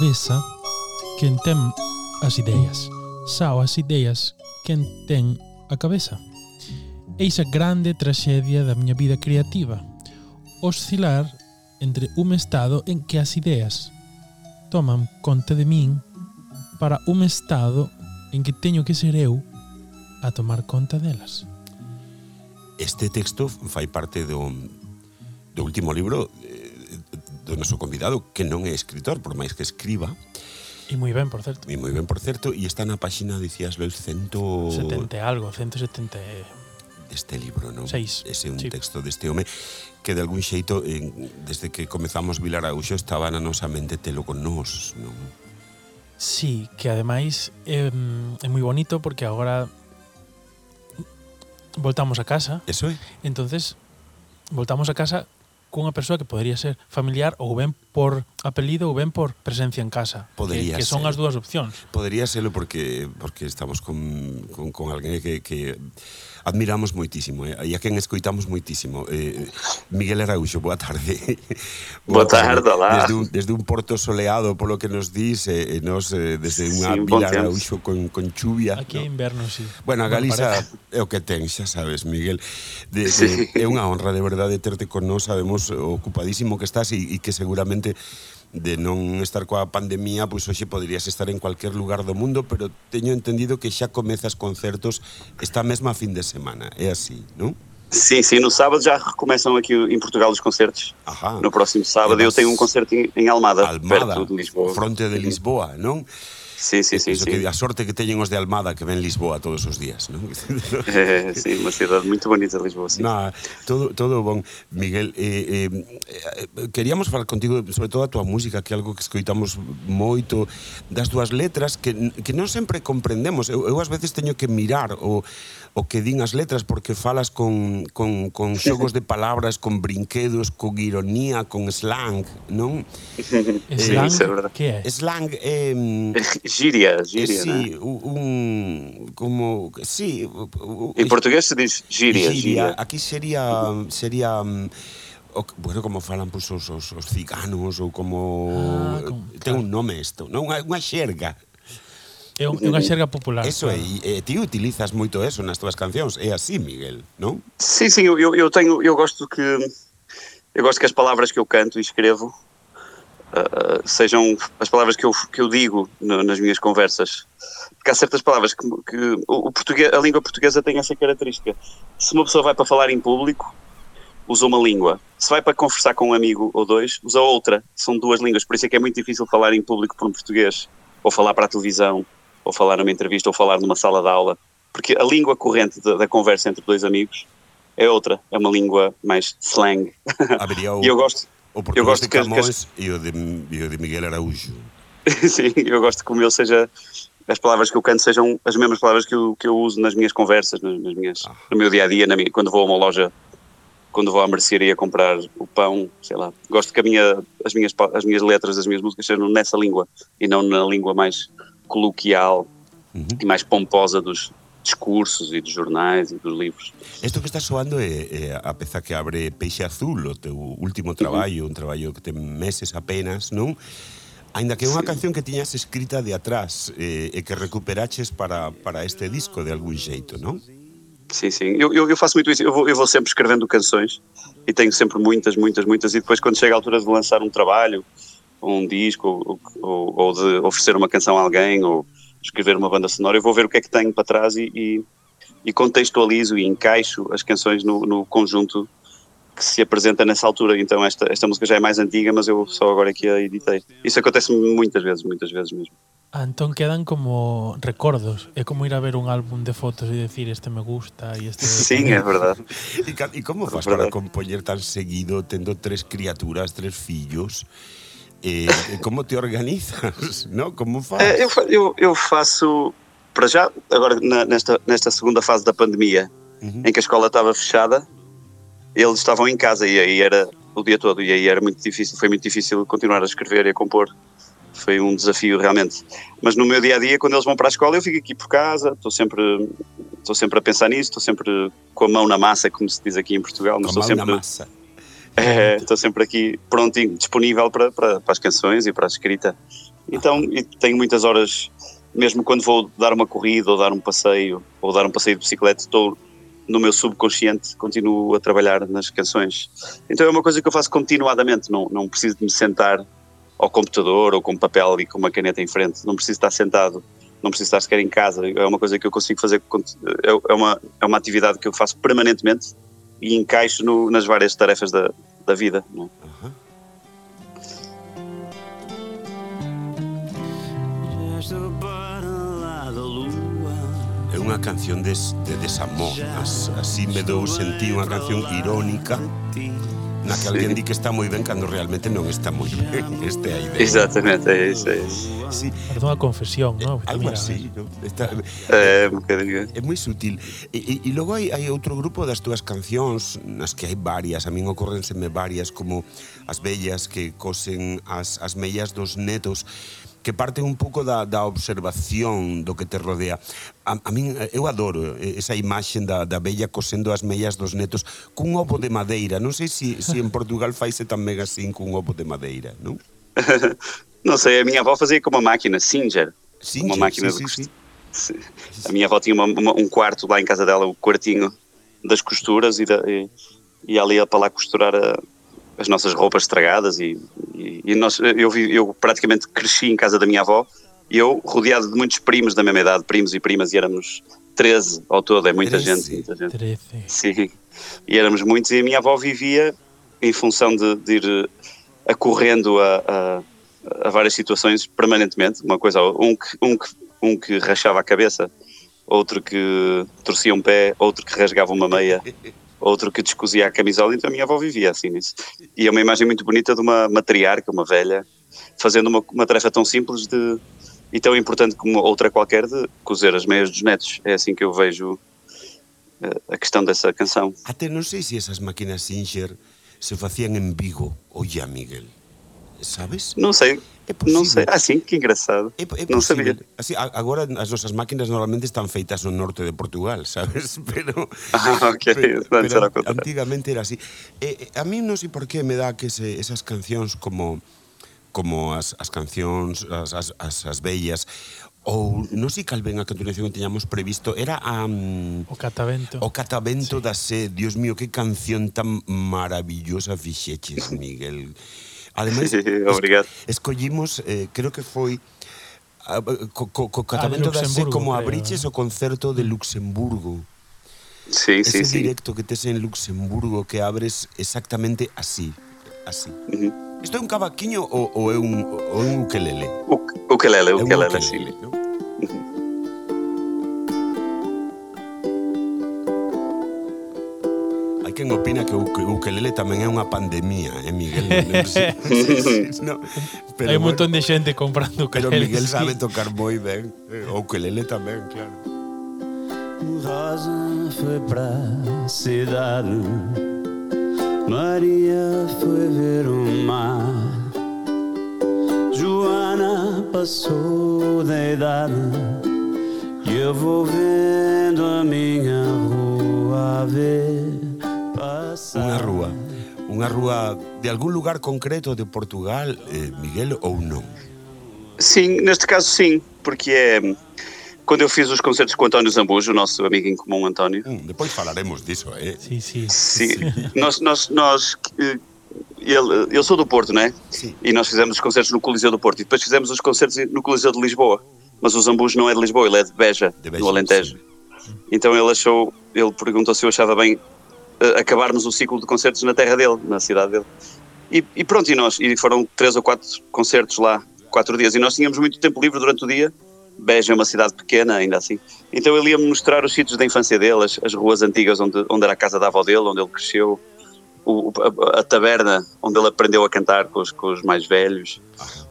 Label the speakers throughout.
Speaker 1: cabeza quen ten as ideas. Xa as ideas quen ten a cabeza. Eis a grande traxedia da miña vida creativa. Oscilar entre un estado en que as ideas toman conta de min para un estado en que teño que ser eu a tomar conta delas.
Speaker 2: Este texto fai parte do, do último libro noso convidado que non é escritor, por máis que escriba.
Speaker 1: E moi ben, por certo.
Speaker 2: E moi ben, por certo, e está na páxina, dicías, veus, cento...
Speaker 1: 70 algo, 170...
Speaker 2: Este libro, non?
Speaker 1: Seis.
Speaker 2: Ese é un
Speaker 1: sí.
Speaker 2: texto deste home que de algún xeito, en, desde que comezamos Vilar Auxo, estaba na nosa mente telo con nós, non?
Speaker 1: Sí, que ademais é, é moi bonito porque agora voltamos a casa.
Speaker 2: Eso é.
Speaker 1: Entonces, voltamos a casa cunha persoa que podería ser familiar ou ben por apelido ou ben por presencia en casa.
Speaker 2: Podería
Speaker 1: que, que son
Speaker 2: ser.
Speaker 1: as dúas opcións.
Speaker 2: Podería serlo porque porque estamos con, con, con alguén que, que admiramos moitísimo eh? e a quen escoitamos moitísimo. Eh, Miguel Araúxo, boa tarde.
Speaker 3: Boa, tarde, olá.
Speaker 2: Desde un, desde un porto soleado, polo que nos dís, eh, eh, nos eh, desde unha
Speaker 3: sí,
Speaker 2: vila Araúxo con, con chuvia.
Speaker 1: Aquí
Speaker 2: no?
Speaker 1: inverno, sí.
Speaker 2: Bueno, a Galiza é o que ten, xa sabes, Miguel. De,
Speaker 3: sí.
Speaker 2: é unha honra, de verdade, terte con nós. Sabemos o ocupadísimo que estás e, e que seguramente de non estar coa pandemia, pois hoxe poderías estar en cualquier lugar do mundo, pero teño entendido que xa comezas concertos esta mesma fin de semana, é así, non?
Speaker 3: Sim, sim, no sábado já recomeçam aqui em Portugal os concertos.
Speaker 2: Ahá.
Speaker 3: No próximo sábado
Speaker 2: Mas...
Speaker 3: eu tenho um concerto em Almada,
Speaker 2: Almada
Speaker 3: perto de Lisboa.
Speaker 2: Fronte de Lisboa,
Speaker 3: não? Sí, sí,
Speaker 2: sí,
Speaker 3: sí.
Speaker 2: Que, a sorte que teñen os de Almada que ven Lisboa todos os días, non?
Speaker 3: eh, sí, unha cidade moito bonita Lisboa, sí.
Speaker 2: Nah, todo, todo bon. Miguel, eh, eh, eh queríamos falar contigo sobre todo a tua música, que é algo que escoitamos moito, das túas letras que, que non sempre comprendemos. Eu, eu ás veces teño que mirar o, o que din as letras porque falas con, con, con xogos de palabras, con brinquedos, con ironía, con slang, non?
Speaker 1: Slang,
Speaker 3: eh,
Speaker 1: que é?
Speaker 2: Slang é... Eh,
Speaker 3: gíria, gíria, eh,
Speaker 2: sí,
Speaker 3: né?
Speaker 2: un... como... Sí,
Speaker 3: en portugués se diz gíria, gíria.
Speaker 2: Aquí sería... sería mm, o, bueno, como falan pues, os, os, os ciganos ou como...
Speaker 1: Ah, como...
Speaker 2: Ten un nome isto, non? Unha, unha xerga.
Speaker 1: É, un, é unha xerga popular.
Speaker 2: Eso é, e, e ti utilizas moito eso nas túas cancións, é así, Miguel, non?
Speaker 3: Sim, sim, eu, eu- tenho, eu gosto que eu gosto que as palavras que eu canto e escrevo ah, sejam as palavras que eu, que eu digo no- nas minhas conversas. Porque há certas palavras que, que o, o português, a língua portuguesa tem essa característica. Se uma pessoa vai para falar em público, usa uma língua. Se vai para conversar com um amigo ou dois, usa outra. São duas línguas, por isso é que é muito difícil falar em público por um português, ou falar para a televisão, ou falar numa entrevista, ou falar numa sala de aula. Porque a língua corrente da, da conversa entre dois amigos é outra, é uma língua mais slang.
Speaker 2: O,
Speaker 3: E eu gosto,
Speaker 2: o portugués
Speaker 3: gosto
Speaker 2: de
Speaker 3: que as- que
Speaker 2: Camões
Speaker 3: as-
Speaker 2: e o de, e o de Miguel Araújo.
Speaker 3: sim, eu gosto que o meu seja, as palavras que eu canto sejam as mesmas palavras que eu, que eu uso nas minhas conversas, nas, nas minhas, no meu dia a dia, na minha, quando vou a uma loja, quando vou à mercearia comprar o pão, sei lá. Gosto que minha, as, minhas, as minhas letras das minhas músicas sejam nessa língua e não na língua mais coloquial
Speaker 2: Uhum.
Speaker 3: e mais pomposa dos discursos e dos jornais e dos livros.
Speaker 2: Isto que está soando é, é a peza que abre Peixe Azul, o teu último traballo, un traballo que ten meses apenas, non? Ainda que é unha
Speaker 3: Sí.
Speaker 2: canción que tiñas escrita de atrás eh, e que recuperaches para, para este disco de algún xeito, non?
Speaker 3: Sim, sim. Eu, eu, eu faço muito isso. Eu vou, eu vou sempre escrevendo canções e tenho sempre muitas, muitas, muitas. E depois, quando chega a altura de lançar um trabalho, um disco, ou, ou, ou de oferecer uma canção a alguém, ou escrever uma banda sonora, eu vou ver o que é que tenho para trás e, e, e contextualizo e encaixo as canções no, no conjunto que se apresenta nessa altura. Então, esta, esta música já é mais antiga, mas eu só agora aqui a editei. Isso acontece muitas vezes, muitas vezes mesmo.
Speaker 1: Ah, entón quedan como recordos. É como ir a ver un álbum de fotos e decir este me gusta e este...
Speaker 3: Sim, é verdade.
Speaker 2: E, e como fas
Speaker 3: Verdade.
Speaker 2: para compoñer tan seguido tendo tres criaturas, tres fillos? E, e como te organizas, no? Como faz?
Speaker 3: É, eu, eu, eu faço, para já, agora na- nesta, nesta segunda fase da pandemia,
Speaker 2: Uhum.
Speaker 3: em que a escola estava fechada, eles estavam em casa e aí era o dia todo, e aí era muito difícil, foi muito difícil continuar a escrever e a compor. Foi um desafio realmente. Mas no meu dia a dia, quando eles vão para a escola, eu fico aqui por casa, estou sempre, estou sempre a pensar nisso, estou sempre com a mão na massa, como se diz aqui em Portugal, mas
Speaker 2: Com
Speaker 3: estou
Speaker 2: mão na
Speaker 3: sempre
Speaker 2: massa.
Speaker 3: É, estou sempre aqui prontinho, disponível para, para, para, as canções e para a escrita. Então, tenho muitas horas, mesmo quando vou dar uma corrida ou dar um passeio, ou dar um passeio de bicicleta, estou no meu subconsciente, continuo a trabalhar nas canções. Então é uma coisa que eu faço continuadamente, não, não preciso de me sentar ao computador ou com papel e com uma caneta em frente, não preciso estar sentado, não preciso estar sequer em casa, é uma coisa que eu consigo fazer, é, é uma, é uma atividade que eu faço permanentemente e encaixo no, nas várias tarefas da, da vida. Não é? Uhum.
Speaker 2: canción de, de desamor As, así me dou sentí unha canción irónica na que alguén di que está moi ben cando realmente non está moi ben. Este a idea.
Speaker 3: Exactamente, iso é.
Speaker 1: Sí. Perdón a confesión, non?
Speaker 2: Eh, algo así. ¿no?
Speaker 3: Está, eh,
Speaker 2: é, é moi sutil. E, e, e logo hai, hai outro grupo das túas cancións nas que hai varias, a min ocorrenseme varias como as bellas que cosen as, as mellas dos netos que parten un pouco da, da observación do que te rodea. A, a min, eu adoro esa imaxe da, da bella cosendo as mellas dos netos cun ovo de madeira. Non sei se si en Portugal faise tamén así cun ovo de madeira, non?
Speaker 3: non sei, a minha avó fazia com uma máquina, Singer.
Speaker 2: Singer,
Speaker 3: uma máquina
Speaker 2: sim, sim,
Speaker 3: sim. A minha avó tinha uma, uma, um quarto lá em casa dela, o quartinho das costuras e, da, e, e ali ia para lá costurar a, as nossas roupas estragadas e, e, e nós, eu, vi, eu praticamente cresci em casa da minha avó e eu rodeado de muitos primos da mesma idade, primos e primas, e éramos 13 ao todo, é muita 13. gente. Muita gente.
Speaker 1: 13.
Speaker 3: Sim, e éramos muitos e a minha avó vivia em função de, de ir acorrendo a, a, a, várias situações permanentemente, uma coisa, um que, um, que, um que rachava a cabeça, outro que torcia um pé, outro que rasgava uma meia, outro que descosia a camisola, então a minha avó vivia assim nisso. E é uma imagem muito bonita de uma matriarca, uma velha, fazendo uma, uma tarefa tão simples de, e tão importante como outra qualquer de cozer as meias dos netos. É assim que eu vejo uh, a questão dessa canção.
Speaker 2: Até não sei se essas máquinas Singer se faziam em Vigo ou já, Miguel. Sabes?
Speaker 3: Non sei. É non sei, así, ah, que engraçado.
Speaker 2: É, é non sabía. Así, agora as nosas máquinas normalmente están feitas no norte de Portugal, sabes? Pero,
Speaker 3: ah, okay. pero, pero
Speaker 2: antigamente era así. Eh, eh a mí non sei por qué me dá que se, esas cancións como como as, as cancións, as, as, as, as bellas, ou non sei cal ben a continuación que teñamos previsto era a um,
Speaker 1: o catavento
Speaker 2: o catavento sí. da sé, Dios mío que canción tan maravillosa fixeches Miguel Ademais,
Speaker 3: Obrigado.
Speaker 2: escollimos, eh, creo que foi ah, co, co, co catamento ah, da SE como abriches o concerto de Luxemburgo.
Speaker 3: Sí,
Speaker 2: Ese
Speaker 3: sí,
Speaker 2: directo sí. que tes en Luxemburgo que abres exactamente así, así. Uh -huh. Isto é un cavaquiño ou, ou é un, ou un ukelele?
Speaker 3: U ukelele, ukelele, ukelele, ukelele sí. ¿no?
Speaker 2: Quen opina que o ukelele tamén é unha pandemia, eh, Miguel?
Speaker 1: no, pero Hai un montón de xente comprando ukelele.
Speaker 2: Pero Miguel sabe tocar moi ben. O ukelele tamén, claro. Rosa foi pra cidade Maria foi ver o mar Joana passou da idade E eu vou vendo a minha rua a ver Unha rúa, unha rúa de algún lugar concreto de Portugal, eh, Miguel, ou non?
Speaker 3: Sim, neste caso sim, porque é quando eu fiz os concertos com o António Zambujo, o nosso amigo em comum António.
Speaker 2: Hum, depois falaremos disso, é?
Speaker 1: Sim, sim.
Speaker 3: Sim, nós, nós, nós eh, ele, eu sou do Porto, não é?
Speaker 2: Sim.
Speaker 3: E nós fizemos os concertos no Coliseu do Porto e depois fizemos os concertos no Coliseu de Lisboa. Mas o Zambujo não é de Lisboa, ele é de Beja, de Beja no Alentejo. Sim. Então ele achou, ele perguntou se eu achava bem acabarmos o ciclo de concertos na terra dele, na cidade dele. E, e, pronto, e nós, e foram três ou quatro concertos lá, quatro dias, e nós tínhamos muito tempo livre durante o dia. Beja é uma cidade pequena, ainda assim. Então ele ia-me mostrar os sítios da infância dele, as, as, ruas antigas onde, onde era a casa da avó dele, onde ele cresceu, o, a, a, taberna onde ele aprendeu a cantar com os, com os mais velhos.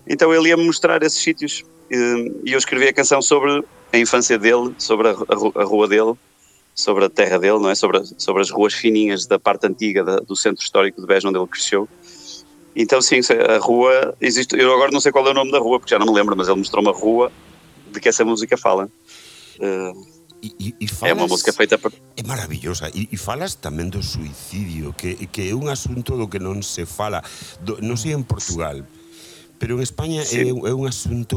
Speaker 3: Então ele ia-me mostrar esses sítios e, e eu escrevi a canção sobre a infância dele, sobre a, a, a rua dele sobre a terra dele, não é? Sobre, sobre as ruas fininhas da parte antiga da, do centro histórico de Beja, onde ele cresceu. Então, sim, a rua existe. Eu agora não sei qual é o nome da rua, porque já não me lembro, mas ele mostrou uma rua de que essa música fala. Uh,
Speaker 2: E, e, e
Speaker 3: É uma música feita por.
Speaker 2: É maravillosa. E, e falas tamén do suicidio, que, que é un asunto do que non se fala. Do, non sei en Portugal, pero en España
Speaker 3: Sí.
Speaker 2: é, un- é un asunto,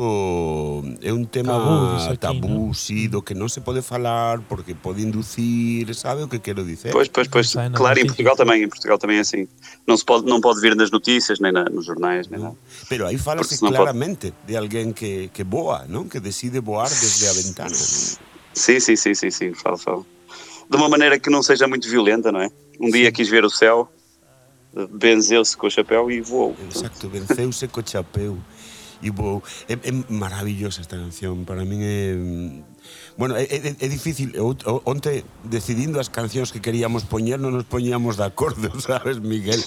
Speaker 2: é un tema
Speaker 1: Tabú, aquí,
Speaker 2: tabú,
Speaker 1: ¿no?
Speaker 2: sí, do que non se pode falar porque pode inducir, sabe o que quero dicer?
Speaker 3: Pois, pois, pois.
Speaker 1: Na
Speaker 3: Claro, em. Portugal também. Em Portugal também é assim. Não, se pode, não pode vir nas notícias, nem na, nos jornais, nem nada.
Speaker 2: Pero aí falase
Speaker 3: senón pode-
Speaker 2: claramente de alguén que, que voa, non? Que decide voar desde a ventana.
Speaker 3: Sim, sim, sim, sim, sim. Falo, falo. De uma maneira que não seja muito violenta, não é? Um dia quis ver o céu, benzeu-se com o chapéu e voou.
Speaker 2: Exacto, venceuse co chapeu e vou é, é maravillosa esta canción para min é mm, bueno, é, é, é difícil. Onte decidindo as cancións que queríamos poñer non nos poñíamos de acordo sabes Miguel?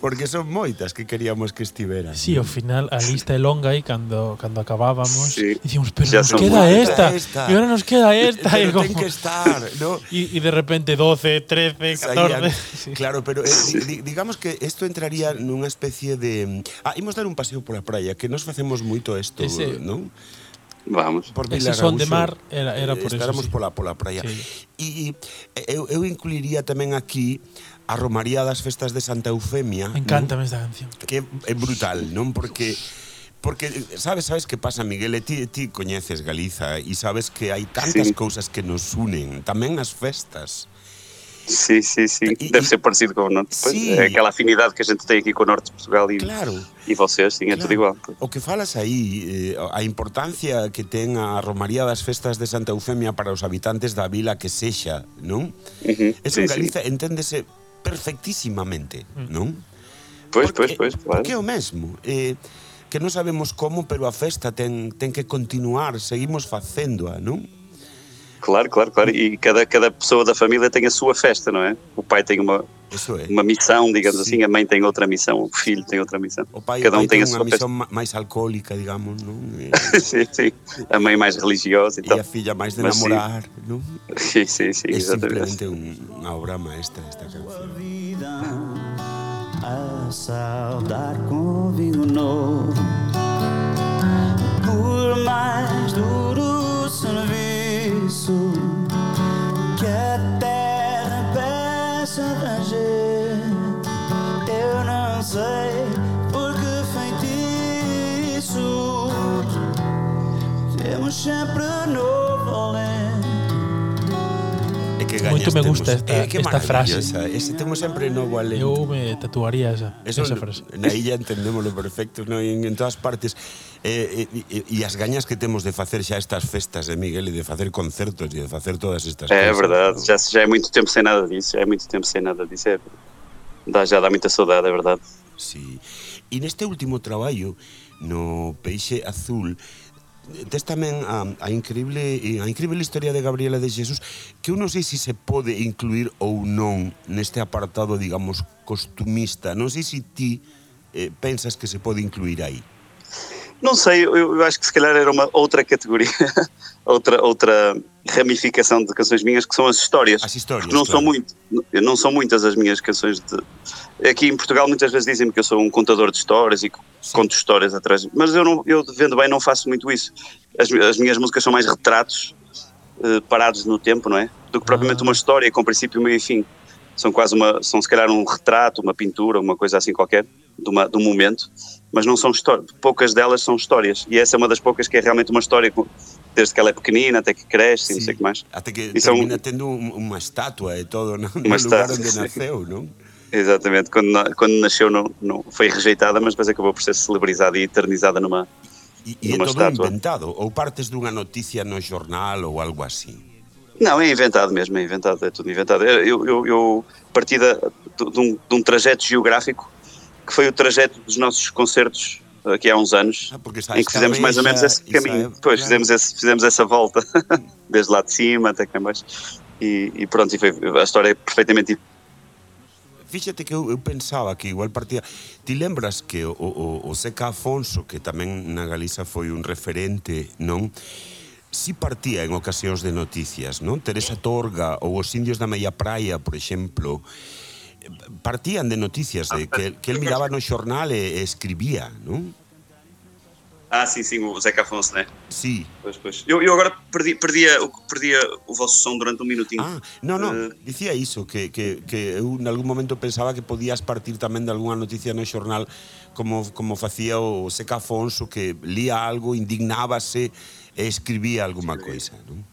Speaker 2: Porque son moitas que queríamos que estiveran.
Speaker 1: Si, sí, ao final a lista é longa e cando cando acabábamos
Speaker 3: sí.
Speaker 1: dicíamos pero nos queda esta,
Speaker 2: esta.
Speaker 1: e agora nos queda esta
Speaker 2: pero e
Speaker 1: como...
Speaker 2: ten que estar ¿no?
Speaker 1: y, y de repente 12, 13, 14 sí.
Speaker 2: claro, pero eh, digamos que isto entraría nunha especie de mm, ah, imos dar un paseo pola praia que nos facemos moito isto,
Speaker 1: Ese...
Speaker 2: non?
Speaker 3: Vamos.
Speaker 2: Por
Speaker 1: Ese son de mar era, era por eso.
Speaker 2: Estaremos
Speaker 1: sí.
Speaker 2: pola, pola praia.
Speaker 1: Sí.
Speaker 2: E, e eu, eu incluiría tamén aquí a Romaría das Festas de Santa Eufemia.
Speaker 1: Me encanta esta canción.
Speaker 2: Que é brutal, non? Porque porque sabes, sabes que pasa, Miguel, e ti, ti coñeces Galiza e sabes que hai tantas
Speaker 3: sí.
Speaker 2: cousas que nos unen, tamén as festas.
Speaker 3: Sim, sim, sim. Deve
Speaker 2: e,
Speaker 3: ser parecido com o Norte. Pois, é aquela afinidade que a gente tem aqui com o Norte de Portugal e,
Speaker 2: claro.
Speaker 3: e vocês, sim, é tudo igual.
Speaker 2: O que falas aí, eh, a importancia que ten a Romaría das Festas de Santa Eufemia para os habitantes da vila que sexa, non?
Speaker 3: Uhum.
Speaker 2: Eso
Speaker 3: sí,
Speaker 2: en Galiza sí. enténdese perfectísimamente, mm. non?
Speaker 3: Pois, pois, pois, claro.
Speaker 2: Porque é o mesmo. Eh, que non sabemos como, pero a festa ten, ten que continuar, seguimos facéndoa, non?
Speaker 3: Claro, claro, claro. E cada, cada pessoa da família tem a sua festa, não é? O pai tem uma,
Speaker 2: é.
Speaker 3: uma missão, digamos
Speaker 2: Sim.
Speaker 3: assim, a mãe tem outra missão, o filho tem outra missão.
Speaker 2: O pai,
Speaker 3: cada
Speaker 2: o
Speaker 3: um
Speaker 2: pai
Speaker 3: tem
Speaker 2: ten
Speaker 3: a sua festa.
Speaker 2: misión ma- máis alcohólica, digamos, non? Eh,
Speaker 3: sim, sim. A mãe mais religiosa e
Speaker 2: e
Speaker 3: tal.
Speaker 2: a filla máis de
Speaker 3: Mas sim.
Speaker 2: namorar, non?
Speaker 3: Sim, sim, sim,
Speaker 2: É
Speaker 3: exatamente.
Speaker 2: simplemente un, unha obra maestra esta canción.
Speaker 4: vida a saudar com vinho novo. Por mais duro serviço
Speaker 2: Canto
Speaker 1: me gusta esta,
Speaker 2: eh,
Speaker 1: esta frase.
Speaker 2: Ese temos sempre novo alento.
Speaker 1: Eu me tatuaría esa,
Speaker 2: Eso,
Speaker 1: esa frase.
Speaker 2: Na illa entendémoslo perfecto, no? en, en todas partes. E eh, eh, eh, as gañas que temos de facer xa estas festas de Miguel e de facer concertos e de facer todas estas
Speaker 3: é,
Speaker 2: cousas.
Speaker 3: É verdade, xa, xa é moito tempo sen nada disso, é moito tempo sen nada disso. É, dá, já dá moita saudade, é verdade.
Speaker 2: Sí. E neste último traballo, no Peixe Azul, tes tamén a, a increíble a increíble historia de Gabriela de Jesús que eu non sei se se pode incluir ou non neste apartado, digamos, costumista. Non sei se ti eh, pensas que se pode incluir aí.
Speaker 3: Não sei, eu, eu acho que se calhar era uma outra categoria, outra, outra ramificação de canções minhas que são as histórias.
Speaker 2: As histórias,
Speaker 3: Porque não são
Speaker 2: claro.
Speaker 3: muito, não são muitas as minhas canções de. Aqui em Portugal muitas vezes dizem-me que eu sou um contador de histórias e que
Speaker 2: Sim.
Speaker 3: conto histórias atrás, mas eu não, eu vendo bem não faço muito isso. As, as minhas músicas são mais retratos eh, parados no tempo, não é? Do que propriamente
Speaker 1: Ah.
Speaker 3: uma história com princípio, meio e fim. São quase uma, são se calhar um retrato, uma pintura, uma coisa assim qualquer, de, uma, de um momento, mas não são histórias. Poucas delas são histórias. E essa é uma das poucas que é realmente uma história, desde que ela é pequenina até que cresce, e não sei o que mais.
Speaker 2: Até que
Speaker 3: é um-
Speaker 2: termina tendo un, unha estatua e todo no, no
Speaker 3: Uma
Speaker 2: lugar
Speaker 3: estátua,
Speaker 2: onde
Speaker 3: sim.
Speaker 2: naceu, non?
Speaker 3: Exatamente, quando, quando nasceu não, não foi rejeitada, mas depois acabou por ser celebrizada e eternizada numa.
Speaker 2: E, e é
Speaker 3: Numa
Speaker 2: todo
Speaker 3: estátua.
Speaker 2: inventado ou partes dunha noticia no xornal ou algo así.
Speaker 3: Não, é inventado mesmo, é inventado, é tudo inventado. Eu, eu, eu parti de, de um, de um trajeto geográfico que foi o trajeto dos nossos concertos aqui há uns anos,
Speaker 2: Ah,
Speaker 3: em que fizemos mais ou menos esse caminho.
Speaker 2: esa-
Speaker 3: Depois
Speaker 2: claro.
Speaker 3: fizemos, esse, fizemos essa volta, desde lá de cima até cá em baixo. E, e pronto, e foi, a história é perfeitamente.
Speaker 2: Fíxate que eu, eu pensaba que igual partía... Ti lembras que o, o, o Seca Afonso, que tamén na Galiza foi un referente, non? Si partía en ocasións de noticias, non? Teresa Torga ou os indios da Meia Praia, por exemplo, partían de noticias de que, que el miraba no xornal e, e escribía, non?
Speaker 3: Ah, sim, sim, o Zeca Afonso, né?
Speaker 2: Sí.
Speaker 3: Pois, pois. Eu, eu agora perdi, perdia, o- perdia o vosso som durante um minutinho.
Speaker 2: Ah, no, no,
Speaker 3: Eh,
Speaker 2: dicía iso, que, que, que eu en algún momento pensaba que podías partir tamén de algunha noticia no xornal como, como facía o Seca Afonso, que lía algo, indignábase e escribía alguma coisa, non?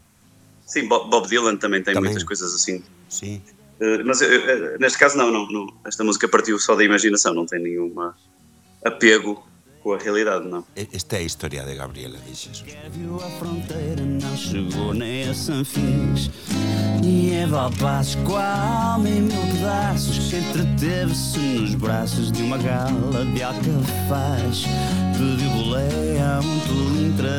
Speaker 3: Sim, Bob, Dylan também tem
Speaker 2: Também.
Speaker 3: muitas coisas assim.
Speaker 2: Sí.
Speaker 3: Eh, mas eh, eh, neste caso, não, não, não. Esta música partiu só da imaginação, não tem nenhum apego com a realidade, não.
Speaker 2: Esta é a historia de Gabriela, dixes.
Speaker 4: Viu a fronteira, não chegou nem a Sanfins. E Eva em mil pedaços, entreteve-se nos braços de uma gala de alcafaz. Pediu boleia, um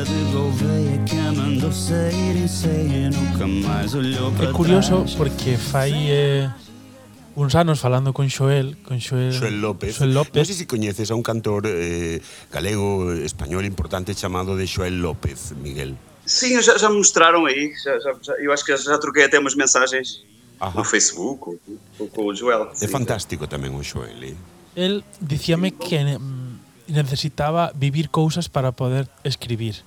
Speaker 4: de Gouveia, que a mandou sair em ceia, nunca mais olhou para
Speaker 1: É curioso
Speaker 4: trás.
Speaker 1: porque eh, uns anos falando con Xoel, con Xoel,
Speaker 2: Xoel López.
Speaker 1: Xoel López.
Speaker 2: Non sei se coñeces a un cantor eh, galego español importante chamado de Xoel López, Miguel.
Speaker 3: Sim, já, já mostraram aí. Já, já, já, eu acho que já troquei até umas mensagens
Speaker 2: Ajá.
Speaker 3: no Facebook com, com o Joel.
Speaker 2: É fantástico tamén o Xoel, Eh?
Speaker 1: El dicíame que necesitaba vivir cousas para poder escribir.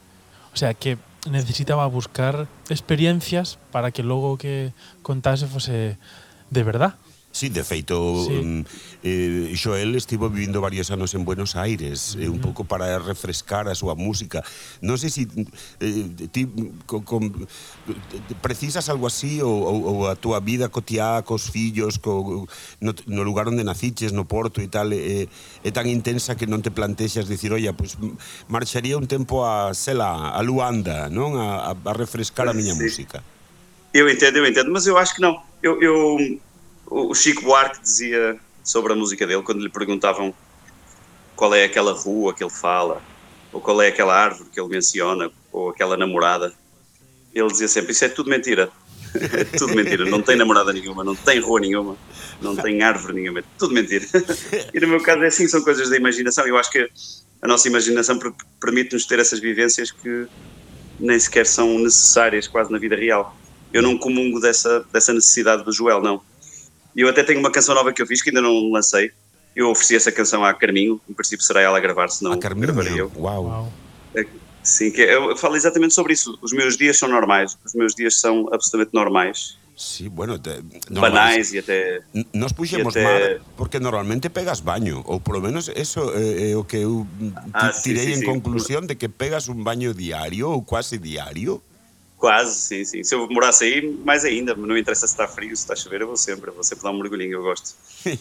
Speaker 1: O sea, que necesitaba buscar experiencias para que logo que contase fose de verdad.
Speaker 2: Sí, de feito,
Speaker 1: sí.
Speaker 2: Eh, Joel estivo vivindo varios anos en Buenos Aires, uh -huh. eh, un pouco para refrescar a súa música. Non sei se si, eh, ti con, con, precisas algo así ou, ou, ou a túa vida cotiá cos fillos, co, no, no lugar onde naciches, no Porto e tal, eh, é tan intensa que non te plantexas dicir, oia, pois marcharía un tempo a, sela, a Luanda, non? A, a refrescar a miña
Speaker 3: sí.
Speaker 2: música.
Speaker 3: Eu entendo, eu entendo, mas eu acho que não. Eu, eu o Chico Buarque dizia sobre a música dele, quando lhe perguntavam qual é aquela rua que ele fala, ou qual é aquela árvore que ele menciona, ou aquela namorada, ele dizia sempre: Isso é tudo mentira. É tudo mentira. Não tem namorada nenhuma, não tem rua nenhuma, não tem árvore nenhuma, é tudo mentira. E no meu caso é assim: são coisas da imaginação. Eu acho que a nossa imaginação per- permite-nos ter essas vivências que nem sequer são necessárias quase na vida real. Eu não comungo dessa, dessa necessidade do Joel, não. E eu até tenho uma canção nova que eu fiz que ainda não lancei. Eu ofereci essa canção à Carminho, em princípio será ela a gravar, senão
Speaker 2: a Carminho,
Speaker 3: gravarei eu.
Speaker 2: uau.
Speaker 1: Wow.
Speaker 3: Sim, que é, eu falo exatamente sobre isso. Os meus dias são normais, os meus dias são absolutamente normais,
Speaker 2: Sí, bueno, te,
Speaker 3: banais e até.
Speaker 2: N- Nos puxemos
Speaker 3: E até-
Speaker 2: mar porque normalmente pegas baño ou polo menos eso é, é o que eu
Speaker 3: Ah, sí,
Speaker 2: tirei
Speaker 3: sí,
Speaker 2: en
Speaker 3: sí.
Speaker 2: conclusión de que pegas un baño diario ou quase diario.
Speaker 3: Quase, sim, sim. Se eu morasse aí, mais ainda. Não interessa se está frio, se está a chover, eu vou sempre. Eu vou sempre dar um mergulhinho, eu gosto.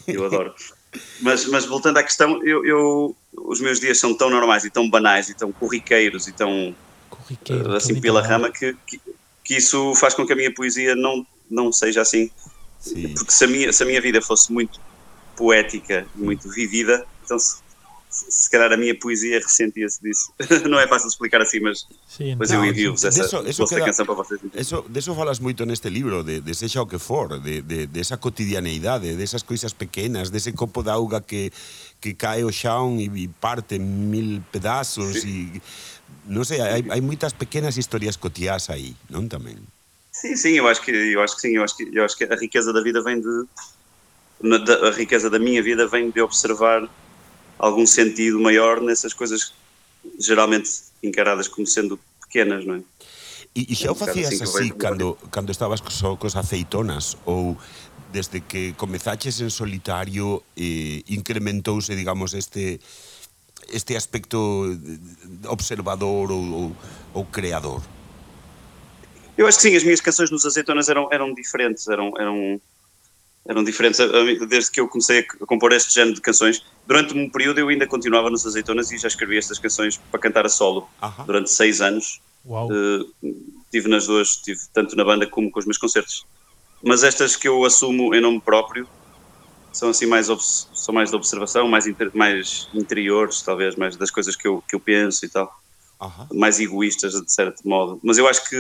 Speaker 3: Eu adoro. Mas, mas voltando à questão, eu, eu- os meus dias são tão normais e tão banais e tão corriqueiros e tão
Speaker 1: Corriqueiro,
Speaker 3: eh, assim pela rama que, que, que isso faz com que a minha poesia não, não seja assim.
Speaker 2: Sí.
Speaker 3: Porque se a, minha, se a minha vida fosse muito poética e muito vivida, então se, se, calhar a minha poesia ressentia-se disso. não é fácil de explicar assim, mas
Speaker 1: Sí, entendo.
Speaker 3: eu envio-vos essa
Speaker 2: eso queda-
Speaker 3: canção para vocês.
Speaker 2: Eso, de eso falas moito neste libro, de, de sexa o que for, de, de, de esa cotidianeidade, de esas coisas pequenas, de ese copo de auga que, que cae o xaón e, e parte mil pedazos e non sei, hai, hai moitas pequenas historias cotiás aí, non tamén?
Speaker 3: Sim, sim, eu acho que eu acho que sim, eu acho que eu acho que a riqueza da vida vem de a riqueza da minha vida vem de observar algum sentido maior nessas coisas geralmente encaradas como sendo pequenas, não é?
Speaker 2: E, e xa o facías
Speaker 3: assim
Speaker 2: así cando, cando estabas co- cos aceitonas ou desde que comezaches en solitario eh, incrementouse, digamos, este este aspecto observador ou, ou, ou creador?
Speaker 3: Eu acho que sim, as minhas canções nos azeitonas eram, eram diferentes, eram, eram, eram diferentes desde que eu comecei a compor este género de canções. Durante um período eu ainda continuava nos azeitonas e já escrevi estas canções para cantar a solo
Speaker 2: Ajá.
Speaker 3: durante seis anos.
Speaker 1: Wow.
Speaker 3: Eh, tive nas duas, tive tanto na banda como com os meus concertos. Mas estas que eu assumo em nome próprio são assim mais são mais de observação, mais inter- mais interiores, talvez mais das coisas que eu que eu penso e tal,
Speaker 2: Ajá.
Speaker 3: mais egoístas de certo modo. Mas eu acho que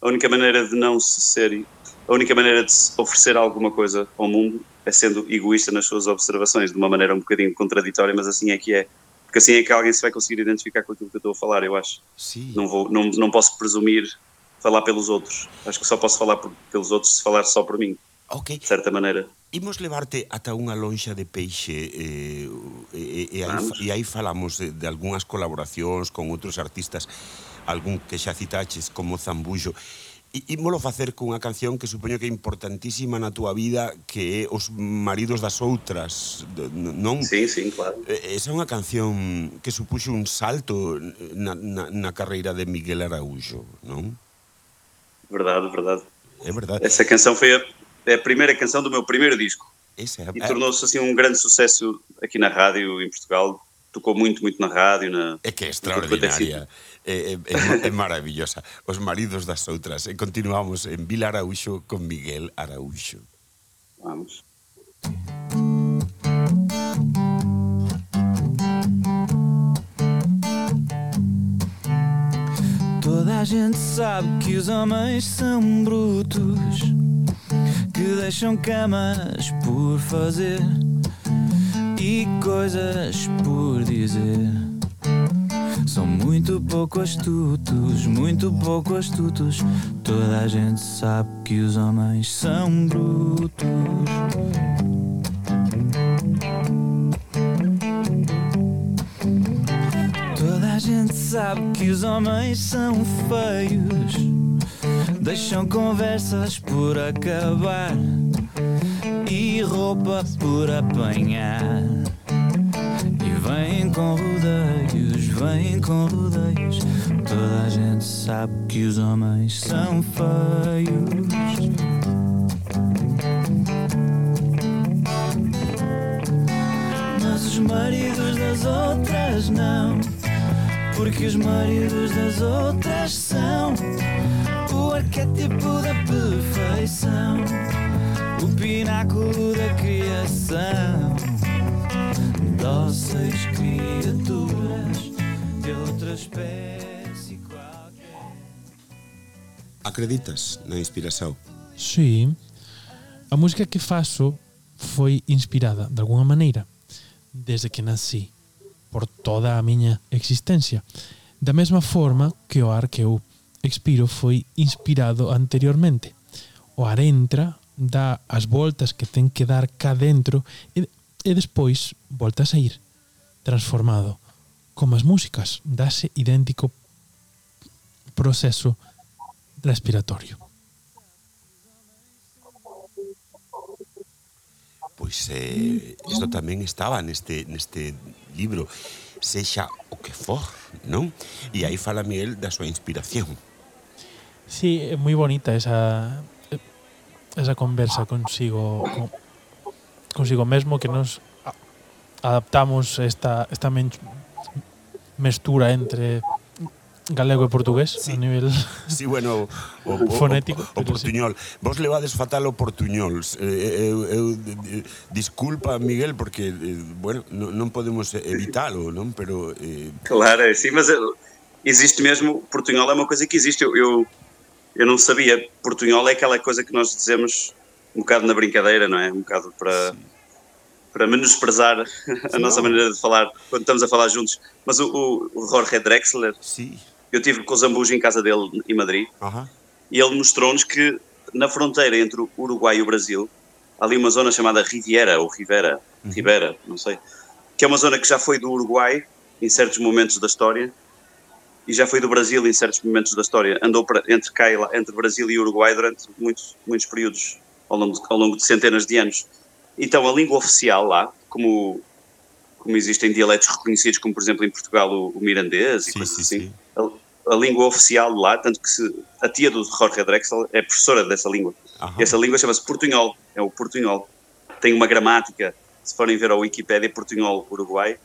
Speaker 3: a única maneira de não se ser a única maneira de oferecer alguma coisa ao mundo é sendo egoísta nas suas observações, de uma maneira um bocadinho contraditória, mas assim é que é. Porque assim é que alguém se vai conseguir identificar com aquilo que eu estou a falar, eu acho
Speaker 2: Sí.
Speaker 3: não vou não, não posso presumir falar pelos outros acho que só posso falar por- pelos outros se falar só por mim
Speaker 2: Ok.
Speaker 3: de certa maneira.
Speaker 2: Imos levarte ata unha lonxa de peixe eh, e, e, aí,
Speaker 3: Vamos.
Speaker 2: e aí falamos de, de algunhas colaboracións con outros artistas, algún que xa citaches como Zambullo. ímolo facer cunha canción que supoño que é importantísima na túa vida que é Os maridos das outras non?
Speaker 3: Sí, sí, claro
Speaker 2: Esa é unha canción que supuxo un salto na, na, na carreira de Miguel Araújo non?
Speaker 3: Verdade, verdade
Speaker 2: É verdade
Speaker 3: Essa canção foi a, a primeira canção do meu primeiro disco
Speaker 2: Esa é
Speaker 3: a...
Speaker 2: E
Speaker 3: tornou-se assim um grande sucesso aqui na rádio em Portugal tocou muito, muito na rádio. Na,
Speaker 2: é que é
Speaker 3: extraordinária. É
Speaker 2: é, é, é maravillosa. Os maridos das outras. E continuamos en Vila Araújo con Miguel Araújo.
Speaker 3: Vamos.
Speaker 4: Toda a gente sabe que os homens são brutos, que deixam camas por fazer e coisas por dizer. São muito pouco astutos, muito pouco astutos. Toda a gente sabe que os homens são brutos. Toda a gente sabe que os homens são feios, deixam conversas por acabar e roupa por apanhar. E vêm com rodeios, vêm com rodeios. Toda a gente sabe que os homens são feios. Mas os maridos das outras não. Porque os maridos das outras são o arquétipo da perfeição, o pináculo da criação.
Speaker 2: acreditas na inspiración?
Speaker 1: Sí. A música que faço foi inspirada, de alguna maneira, desde que nací, por toda a miña existencia. Da mesma forma que o ar que eu expiro foi inspirado anteriormente. O ar entra, dá as voltas que ten que dar cá dentro e, e despois volta a sair, transformado. Como as músicas, dáse idéntico proceso respiratorio.
Speaker 2: Pois eh, isto tamén estaba neste, neste libro Sexa o que for, non? E aí fala Miguel da súa inspiración.
Speaker 1: Sí, é moi bonita esa esa conversa consigo con, consigo mesmo que nos adaptamos esta esta mestura entre galego e portugués
Speaker 2: Sí.
Speaker 1: a nivel
Speaker 2: Sí, bueno, o, o,
Speaker 1: Fonético,
Speaker 2: o, o
Speaker 1: sí.
Speaker 2: portuñol. Vos levades fatal o portuñol. Eh, eu, eu, de- disculpa, Miguel, porque, eh, bueno, non, non podemos evitalo, non? Pero, eh,
Speaker 3: Claro, é sim, mas eh, existe mesmo. Portunhol é uma coisa que existe. Eu, eu, eu não sabia. Portunhol é aquela coisa que nós dizemos um bocado na brincadeira, não é? Um bocado para, para menosprezar a nossa maneira de falar quando estamos a falar juntos. Mas o, o, o Jorge Drexler,
Speaker 2: sí,
Speaker 3: eu tive com o Zambujo em casa dele em Madrid
Speaker 2: ajá.
Speaker 3: e ele mostrou-nos que na fronteira entre o Uruguai e o Brasil há ali uma zona chamada Riviera ou Rivera, Rivera, não sei, que é uma zona que já foi do Uruguai em certos momentos da história e já foi do Brasil em certos momentos da história. Andou para, entre cá lá, entre Brasil e Uruguai durante muitos, muitos períodos ao longo, de, ao longo de centenas de anos. Então a língua oficial lá, como como existem dialetos reconhecidos, como por exemplo em Portugal o, o mirandês e
Speaker 2: Sim,
Speaker 3: coisas
Speaker 2: sim,
Speaker 3: assim,
Speaker 2: sim.
Speaker 3: A, língua oficial lá, tanto que se, a tia do Jorge Drexel é professora dessa língua. E essa língua chama-se portunhol, é o portunhol. Tem uma gramática, se forem ver a Wikipédia, portunhol Uruguai,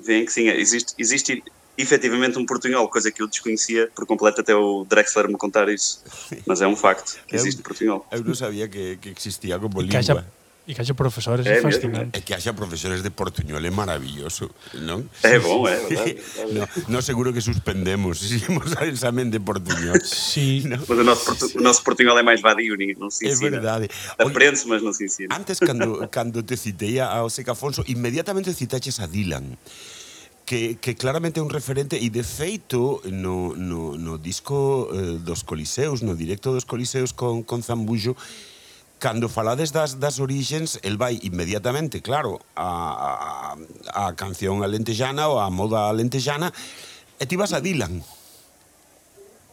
Speaker 3: veem que sim, existe, existe efetivamente um portunhol, coisa que eu desconhecia por completo até o Drexler me contar isso. Mas é um facto, que
Speaker 2: É
Speaker 3: existe portunhol.
Speaker 2: Eu non sabía que, que existía como lingua.
Speaker 1: E que haxa profesores
Speaker 3: é,
Speaker 1: é fascinante.
Speaker 2: É que haxa profesores de portuñol é maravilloso, non?
Speaker 3: É bom, é verdade.
Speaker 2: no, no seguro que suspendemos se imos a examen de portuñol.
Speaker 1: sí.
Speaker 2: No?
Speaker 3: Mas o nos, portu, o noso portuñol é máis vadio, non se ensina.
Speaker 2: É verdade.
Speaker 3: Aprendes, mas non se ensina.
Speaker 2: Antes, cando, cando te citei a Oseca Afonso, inmediatamente citaches a Dylan que, que claramente é un referente e de feito no, no, no disco eh, dos Coliseus, no directo dos Coliseus con, con Zambullo cando falades das, das orixens, el vai inmediatamente, claro, a, a, a canción alentejana ou a moda alentejana, e ti vas a Dylan.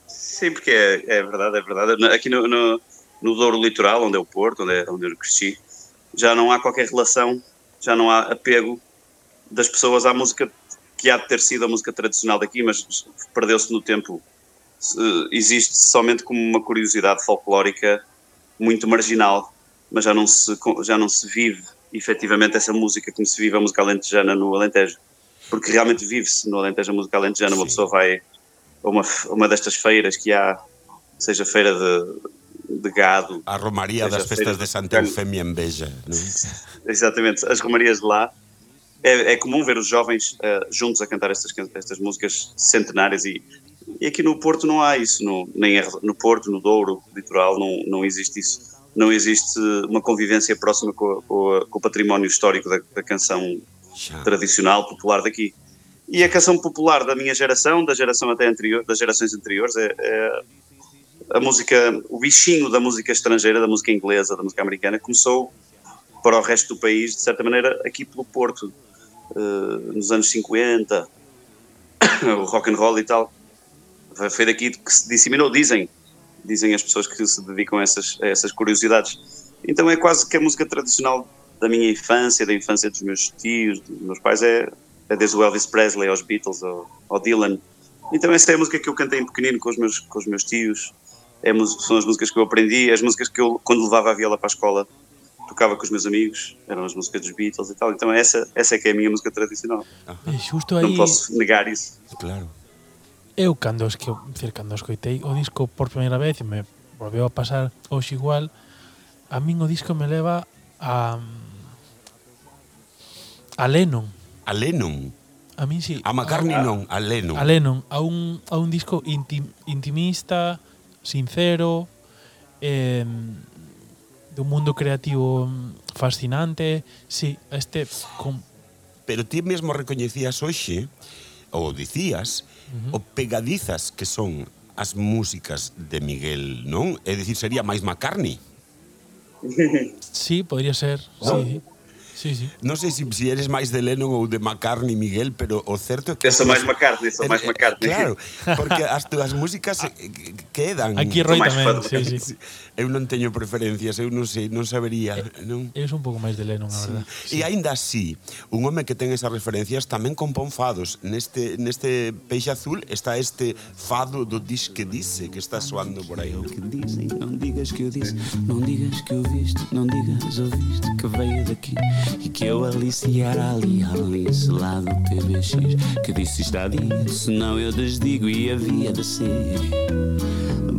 Speaker 3: Sim, porque é, é verdade, é verdade. Aqui no, no, no Douro Litoral, onde é o Porto, onde, é, onde eu cresci, já não há qualquer relação, já não há apego das pessoas à música que há de ter sido a música tradicional daqui, mas perdeu-se no tempo. Existe somente como uma curiosidade folclórica muito marginal, mas já não se, já não se vive efetivamente essa música como se vive a música alentejana no Alentejo. Porque realmente vive-se no Alentejo a música alentejana, Sim. uma pessoa vai a uma, uma destas feiras que há, seja feira de, de gado.
Speaker 2: A Romaria das Festas de Santa Eufémia em Beja.
Speaker 3: É? Exatamente, as Romarias de lá. É, é comum ver os jovens uh, juntos a cantar estas, estas músicas centenárias e, e aqui no Porto não há isso, no, nem no Porto, no Douro, no litoral, não, não existe isso. Não existe uma convivência próxima com, com, com o património histórico da, da canção tradicional, popular daqui. E a canção popular da minha geração, da geração até anterior, das gerações anteriores, é, é, a música, o bichinho da música estrangeira, da música inglesa, da música americana, começou para o resto do país, de certa maneira, aqui pelo Porto, uh, nos anos 50, o rock and roll e tal. Foi daqui que se disseminou, dizem, dizem as pessoas que se dedicam a essas, a essas curiosidades. Então é quase que a música tradicional da minha infância, da infância dos meus tios, dos meus pais, é, é desde o Elvis Presley aos Beatles, ao, ao, Dylan. Então essa é a música que eu cantei em pequenino com os meus, com os meus tios, é, são as músicas que eu aprendi, as músicas que eu, quando levava a viola para a escola, tocava com os meus amigos, eram as músicas dos Beatles e tal. Então essa, essa é que é a minha música tradicional.
Speaker 1: Justo aí...
Speaker 3: Não posso negar isso.
Speaker 2: Claro.
Speaker 1: eu cando, es que, decir, cando escoitei o disco por primeira vez e me volveu a pasar hoxe igual, a min o disco me leva a a Lennon.
Speaker 2: A Lennon.
Speaker 1: A min si. Sí.
Speaker 2: A McCartney a, non, a Lennon.
Speaker 1: A Lennon, a un, a un disco intim, intimista, sincero, eh, de un mundo creativo fascinante. Sí, este... con...
Speaker 2: Pero ti mesmo recoñecías hoxe, ou dicías, -huh. o pegadizas que son as músicas de Miguel, non? É dicir, sería máis McCartney.
Speaker 1: Sí, podría ser. ¿No? Sí. Sí, sí.
Speaker 2: Non sei se si, si eres máis de Lennon ou de McCartney, Miguel, pero o certo é que...
Speaker 3: Eu máis McCartney, sou máis McCartney.
Speaker 2: Claro, porque as túas músicas quedan.
Speaker 1: Aquí Roy tamén, sí, sí.
Speaker 2: Eu non teño preferencias, eu non sei, non sabería. Eh, non?
Speaker 1: Eu un pouco máis de Lennon, a sí. verdad.
Speaker 2: Sí. E aínda así, un home que ten esas referencias tamén compón fados. Neste, neste peixe azul está este fado do dis que dice, que está soando por aí.
Speaker 4: Que non digas que o dices, non digas que o viste, non digas o viste, que veio daqui. E que eu Alice era ali, Alice lá do PBX Que disse está dito, senão eu desdigo e havia de ser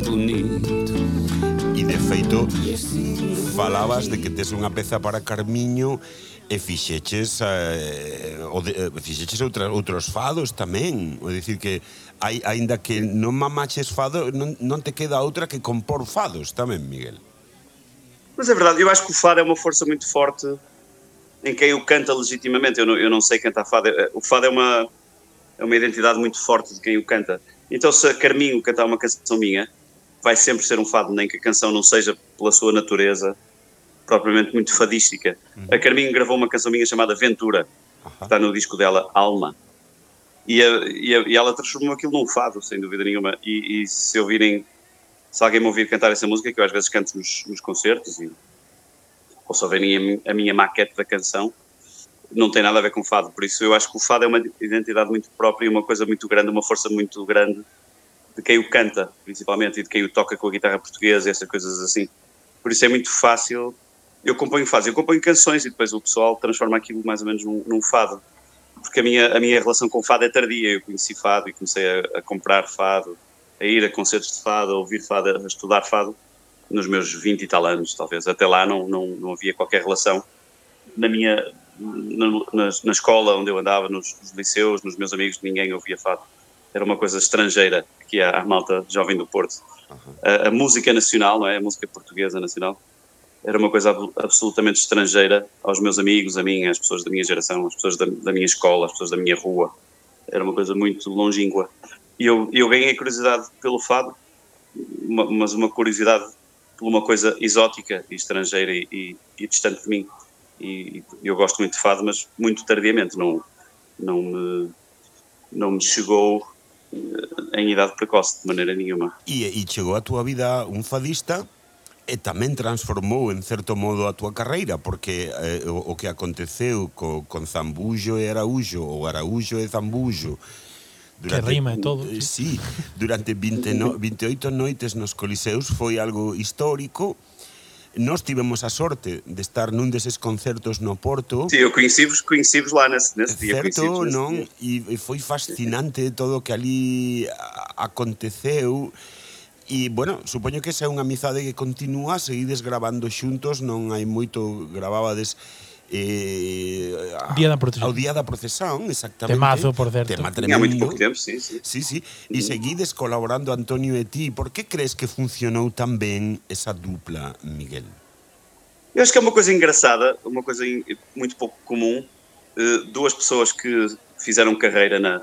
Speaker 4: bonito.
Speaker 2: E de feito, falabas de que tes unha peza para Carmiño E fixeches, eh, o de, eh, fixeches outra, outros fados tamén. É dicir que, hai, aínda que non mamaches fado non, non te queda outra que compor fados tamén, Miguel.
Speaker 3: Mas é verdade, eu acho que o fado é uma força muito forte. Em quem o canta legitimamente. Eu não, eu não sei cantar fado. O fado é uma, é uma identidade muito forte de quem o canta. Então, se a Carminho cantar uma canção minha, vai sempre ser um fado, nem que a canção não seja pela sua natureza propriamente muito fadística. Uhum. A Carminho gravou uma canção minha chamada Ventura, uhum. que está no disco dela, Alma. E, a, e, a, e, ela transformou aquilo num fado, sem dúvida nenhuma. E, e, se ouvirem, se alguém me ouvir cantar essa música, que eu às vezes canto nos, nos concertos e ou só verem a, minha maquete da canção, não tem nada a ver com fado. Por isso eu acho que o fado é uma identidade muito própria e uma coisa muito grande, uma força muito grande de quem o canta, principalmente, e de quem o toca com a guitarra portuguesa e essas coisas assim. Por isso é muito fácil. Eu componho fados, eu componho canções e depois o pessoal transforma aquilo mais ou menos num, num fado. Porque a minha, a minha relação com fado é tardia. Eu conheci fado e comecei a, a comprar fado, a ir a concertos de fado, a ouvir fado, a estudar fado nos meus 20 e tal anos, talvez. Até lá não, não, não havia qualquer relação. Na minha na, na, escola onde eu andava, nos, nos, liceus, nos meus amigos, ninguém ouvia fado. Era uma coisa estrangeira que a, a malta jovem do Porto. Uhum. A, a, música nacional, não é? A música portuguesa nacional era uma coisa absolutamente estrangeira aos meus amigos, a mim, às pessoas da minha geração, às pessoas da, da minha escola, às pessoas da minha rua. Era uma coisa muito longínqua. E eu, eu ganhei curiosidade pelo fado, uma, mas uma curiosidade por uma coisa exótica e estrangeira e, e, e distante de mim. E, e eu gosto muito de fado, mas muito tardiamente, não, não, me, não me chegou eh, em idade precoce de maneira nenhuma.
Speaker 2: E, chegou a tua vida un fadista e tamén transformou en certo modo a túa carreira porque eh, o, o que aconteceu co, con Zambullo e Araújo ou Araújo e Zambullo Durante,
Speaker 1: que rima e todo.
Speaker 2: Uh,
Speaker 1: sí,
Speaker 2: durante 20 no, 28 noites nos coliseus foi algo histórico. Nós tivemos a sorte de estar nun deses concertos no Porto.
Speaker 3: Sí, eu coincivos, coincivos lá nesse, nesse
Speaker 2: certo,
Speaker 3: dia. Certo,
Speaker 2: non?
Speaker 3: Dia.
Speaker 2: E, e foi fascinante todo o que ali aconteceu. E, bueno, supoño que esa é unha amizade que continúa, seguides gravando xuntos, non hai moito, gravabades eh, a-
Speaker 1: Día da Procesión.
Speaker 2: Ao Día da Procesión, exactamente.
Speaker 1: Temazo, por certo.
Speaker 2: Tema tremendo.
Speaker 3: pouco tempo, sim, sim.
Speaker 2: Sí, sí. E seguides colaborando Antonio e ti. Por que crees que funcionou tan ben esa dupla, Miguel?
Speaker 3: Eu acho que é uma coisa engraçada, uma coisa in- muito pouco comum. eh, duas pessoas que fizeram carreira na,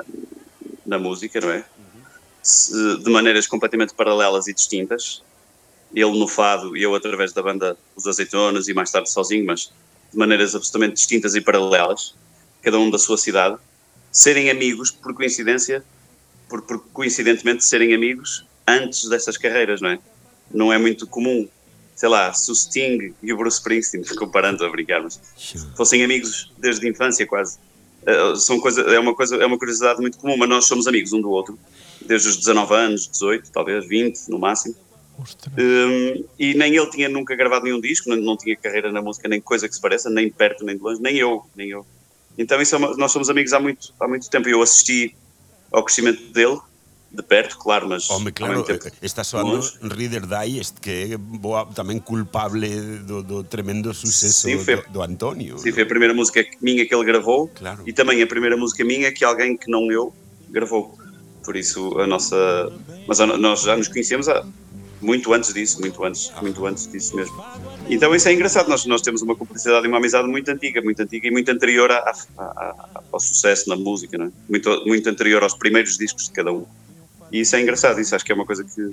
Speaker 3: na música, não é? Se- de maneiras completamente paralelas e distintas. Ele no fado e eu através da banda Os Azeitonas e mais tarde sozinho, mas de maneiras absolutamente distintas e paralelas, cada um da sua cidade. Serem amigos, por coincidência, por, por coincidentemente serem amigos antes dessas carreiras, não é? Não é muito comum sei lá, se o Sting e o Bruce Springsteen, comparando a brincar, mas fossem amigos desde a infância quase. Eh, são coisa, é, uma coisa, é uma curiosidade muito comum, mas nós somos amigos um do outro, desde os 19 anos, 18, talvez 20 no máximo. Um, e nem ele tinha nunca gravado nenhum disco, não, não tinha carreira na música, nem coisa que se pareça, nem de perto, nem de longe, nem eu, nem eu. Então isso é uma- nós somos amigos há muito, há muito tempo. Eu assisti ao crescimento dele, de perto, claro, mas
Speaker 2: Home, claro, eh, está soando. Reader Digest, que é boa, tamén culpable do, do tremendo suceso
Speaker 3: Sim, foi-
Speaker 2: do, do Antonio.
Speaker 3: Sim, foi a primeira música minha que ele gravou
Speaker 2: Claro.
Speaker 3: e também a primeira música minha que alguém que não eu gravou. Por isso a nossa. Mas a- nós já nos conhecemos há muito antes disso, muito antes, muito antes disso mesmo. Então isso é engraçado, nós, nós temos uma cumplicidade e uma amizade muito antiga, muito antiga e muito anterior à- à- à- ao sucesso na música, é? muito, muito anterior aos primeiros discos de cada um. E isso é engraçado, isso acho que é uma coisa que,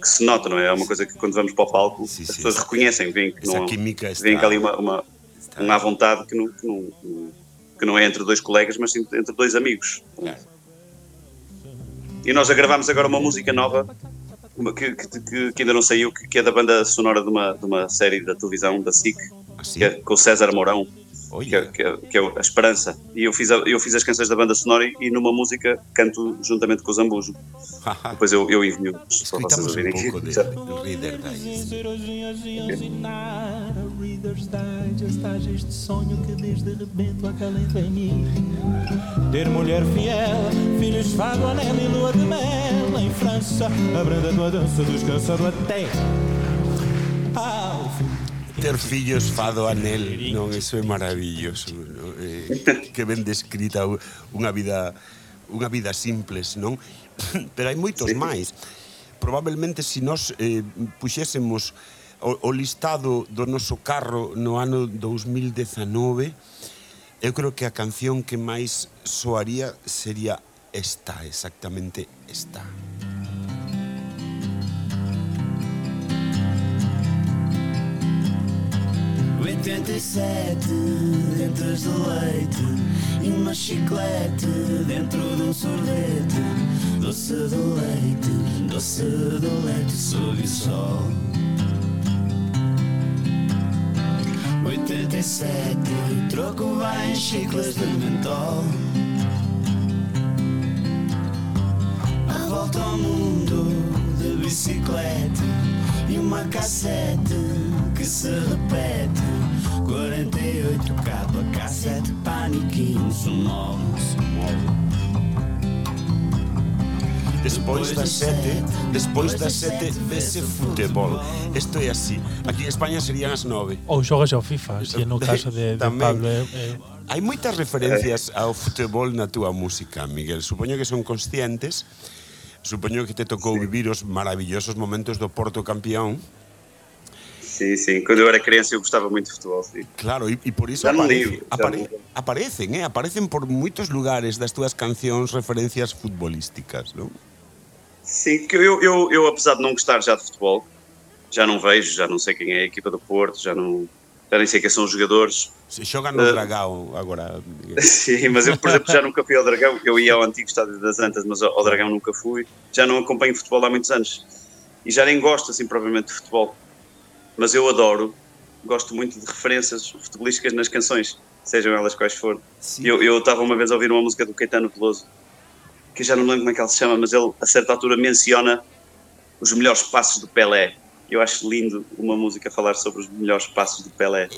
Speaker 3: que se nota, não é? É uma coisa que quando vamos para o palco
Speaker 2: Sim,
Speaker 3: as
Speaker 2: sim,
Speaker 3: pessoas
Speaker 2: sim.
Speaker 3: reconhecem, veem que não, veem que ali uma, uma,
Speaker 2: está-
Speaker 3: um à vontade que não, que, não, que não é entre dois colegas, mas sim entre dois amigos.
Speaker 2: Claro.
Speaker 3: E nós já gravámos agora uma música nova uma que, que, que- ainda não saiu, que, que é da banda sonora de uma, de uma série da televisão, da SIC,
Speaker 2: Así.
Speaker 3: que é, com o César Mourão, que é, que é- que é A Esperança. E eu fiz, a- eu fiz as canções da banda sonora e, e numa música canto juntamente com o Zambujo. Depois eu, eu envio para vocês ouvirem.
Speaker 2: pouco de Reader Digest.
Speaker 5: imaginar a Reader's Digest Hages de sonho que desde rebento acalenta em mim Ter mulher fiel, filhos fado, anel e lua de mel Em França, abranda tua dança descansado até ao fim
Speaker 2: ter fillos fado anel non, eso é maravilloso non? Eh, que ben descrita unha vida unha vida simples non pero hai moitos sí. máis probablemente se si nós eh, puxésemos o, o listado do noso carro no ano 2019 eu creo que a canción que máis soaría sería esta, exactamente esta. Esta.
Speaker 4: 87 dentes de leite e uma chiclete dentro de um sorvete. Doce de leite, doce de leite sob o sol. 87, o troco vai em chiclas de mentol. A volta ao mundo de bicicleta e uma cassete que se repete. 48 capa, cassete, paniquinho, somos
Speaker 2: Despois das sete, despois das sete vese futebol. Isto é así. Aquí en España serían as nove.
Speaker 1: Ou xogas ao FIFA, si no caso de, de Pablo. Eh, eh,
Speaker 2: Hai moitas referencias ao futebol na túa música, Miguel. Supoño que son conscientes. Supoño que te tocou sí. vivir os maravillosos momentos do Porto campeón.
Speaker 3: Sim, sim. Quando eu era criança eu gostava muito de futebol. Sim.
Speaker 2: Claro, e, e por iso
Speaker 3: Já non
Speaker 2: aparece,
Speaker 3: digo, já
Speaker 2: apare,
Speaker 3: non.
Speaker 2: aparecen, eh? aparecen por moitos lugares das túas cancións referencias futbolísticas, non?
Speaker 3: Sim, que eu, eu, eu, apesar de não gostar já de futebol, já não vejo, já não sei quem é a equipa do Porto, já não já nem sei quem são os jogadores.
Speaker 2: Se joga no
Speaker 3: Uh,
Speaker 2: Dragão agora.
Speaker 3: Sim, mas eu, por exemplo, já nunca fui ao Dragão, eu ia ao antigo estádio das Antas, mas ao Dragão nunca fui. Já não acompanho futebol há muitos anos. E já nem gosto, assim, propriamente de futebol. Mas eu adoro, gosto muito de referências futebolísticas nas canções, sejam elas quais forem.
Speaker 2: Sim.
Speaker 3: Eu eu estava uma vez a ouvir uma música do Caetano Veloso, que já não me lembro como é que ela se chama, mas ele, a certa altura, menciona os melhores passos do Pelé. Eu acho lindo uma música falar sobre os melhores passos do Pelé.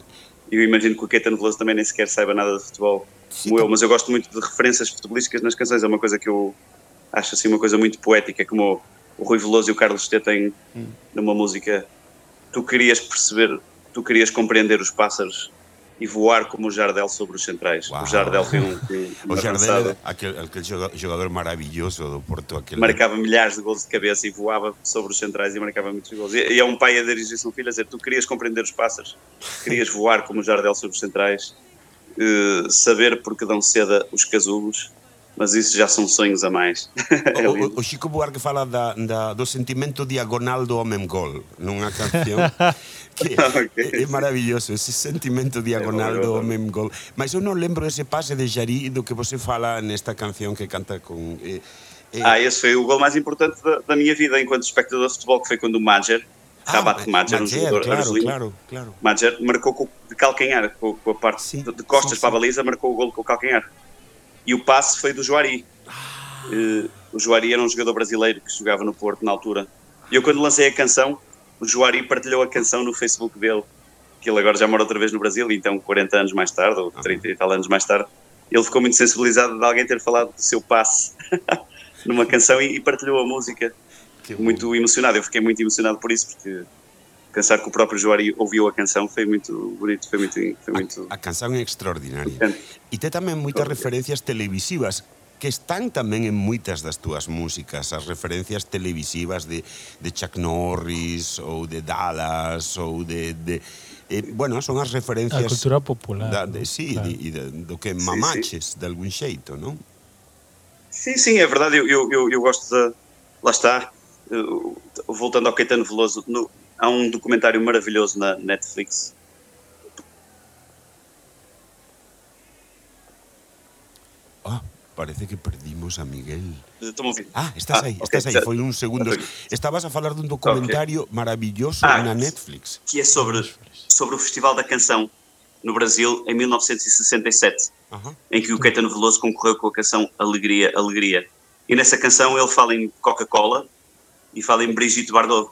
Speaker 3: Eu imagino que o Caetano Veloso também nem sequer saiba nada de futebol, como eu, mas eu gosto muito de referências futebolísticas nas canções, é uma coisa que eu acho assim uma coisa muito poética, como o Rui Veloso e o Carlos T têm numa música. Tu querias perceber, tu querias compreender os pássaros e voar como o Jardel sobre os centrais.
Speaker 2: Uau.
Speaker 3: O Jardel tem um, tem
Speaker 2: O Jardel,
Speaker 3: avançada,
Speaker 2: aquel, aquel joga- jogador maravilloso do Porto. Aquele...
Speaker 3: marcava milhares de gols de cabeça e voava sobre os centrais e marcava muitos gols. E, e é um pai a dirigir-se um filho a dizer: Tu querias compreender os pássaros, querias voar como o Jardel sobre os centrais, eh, saber porque dão seda os casulos, mas isso já são sonhos a mais. É
Speaker 2: O,
Speaker 3: lindo.
Speaker 2: o, o Chico Buarque fala da, da, do sentimento diagonal do homem gol nunha canción que
Speaker 3: Ok.
Speaker 2: é, é maravilloso ese sentimento diagonal
Speaker 3: É
Speaker 2: do
Speaker 3: bom, é bom.
Speaker 2: homem gol mas eu non lembro ese pase de Jari do que você fala nesta canción que canta con eh, eh,
Speaker 3: Ah, esse foi o gol mais importante da, da minha vida enquanto espectador de futebol, que foi quando o Majer,
Speaker 2: ah,
Speaker 3: Rabat Majer, um jogador
Speaker 2: claro,
Speaker 3: brasileiro,
Speaker 2: claro, claro
Speaker 3: Majer marcou com, de calcanhar, com, com a parte
Speaker 2: Sim,
Speaker 3: de, costas
Speaker 2: sim,
Speaker 3: para a
Speaker 2: sim.
Speaker 3: baliza, marcou o gol com o calcanhar. E o passe foi do Juari. Eh, o Juari era um jogador brasileiro que jogava no Porto na altura. E eu, quando lancei a canção, o Juari partilhou a canção no Facebook dele, que ele agora já mora outra vez no Brasil, então 40 anos mais tarde, ou 30 e tal anos mais tarde, ele ficou muito sensibilizado de alguém ter falado do seu passe numa canção e, e partilhou a música
Speaker 2: Que bom.
Speaker 3: muito emocionado. Eu fiquei muito emocionado por isso, porque pensar que o próprio Juari ouviu a canção foi muito bonito, foi muito. Foi muito...
Speaker 2: a canción é extraordinaria
Speaker 3: Entendo.
Speaker 2: e te tamén moitas
Speaker 3: Ok.
Speaker 2: referencias televisivas que están tamén en moitas das túas músicas, as referencias televisivas de, de Chuck Norris ou de Dallas ou de... de eh, bueno, son as
Speaker 1: A
Speaker 2: referencias
Speaker 1: cultura popular.
Speaker 2: da,
Speaker 1: ¿no?
Speaker 2: de, sí,
Speaker 1: Claro.
Speaker 2: de, e de, do que mamaches de algún xeito, non?
Speaker 3: Sim, sim, é verdade. Eu, eu, eu, eu gosto de. Lá está. eu- voltando ao Caetano Veloso, no- há um documentário maravilhoso na Netflix.
Speaker 2: Ah, parece que perdimos a Miguel. Ah, estás
Speaker 3: Ah,
Speaker 2: aí, estás aí, foi uns segundos.
Speaker 3: ok.
Speaker 2: Estabas a falar dun documentario maravilloso
Speaker 3: Ah,
Speaker 2: na Netflix.
Speaker 3: Que é sobre, sobre o Festival da Canção no Brasil em 1967.
Speaker 2: Ajá.
Speaker 3: em que o Caetano Veloso concorreu com a canção Alegria, Alegria. E nessa canção ele fala em Coca-Cola e fala em Brigitte Bardot.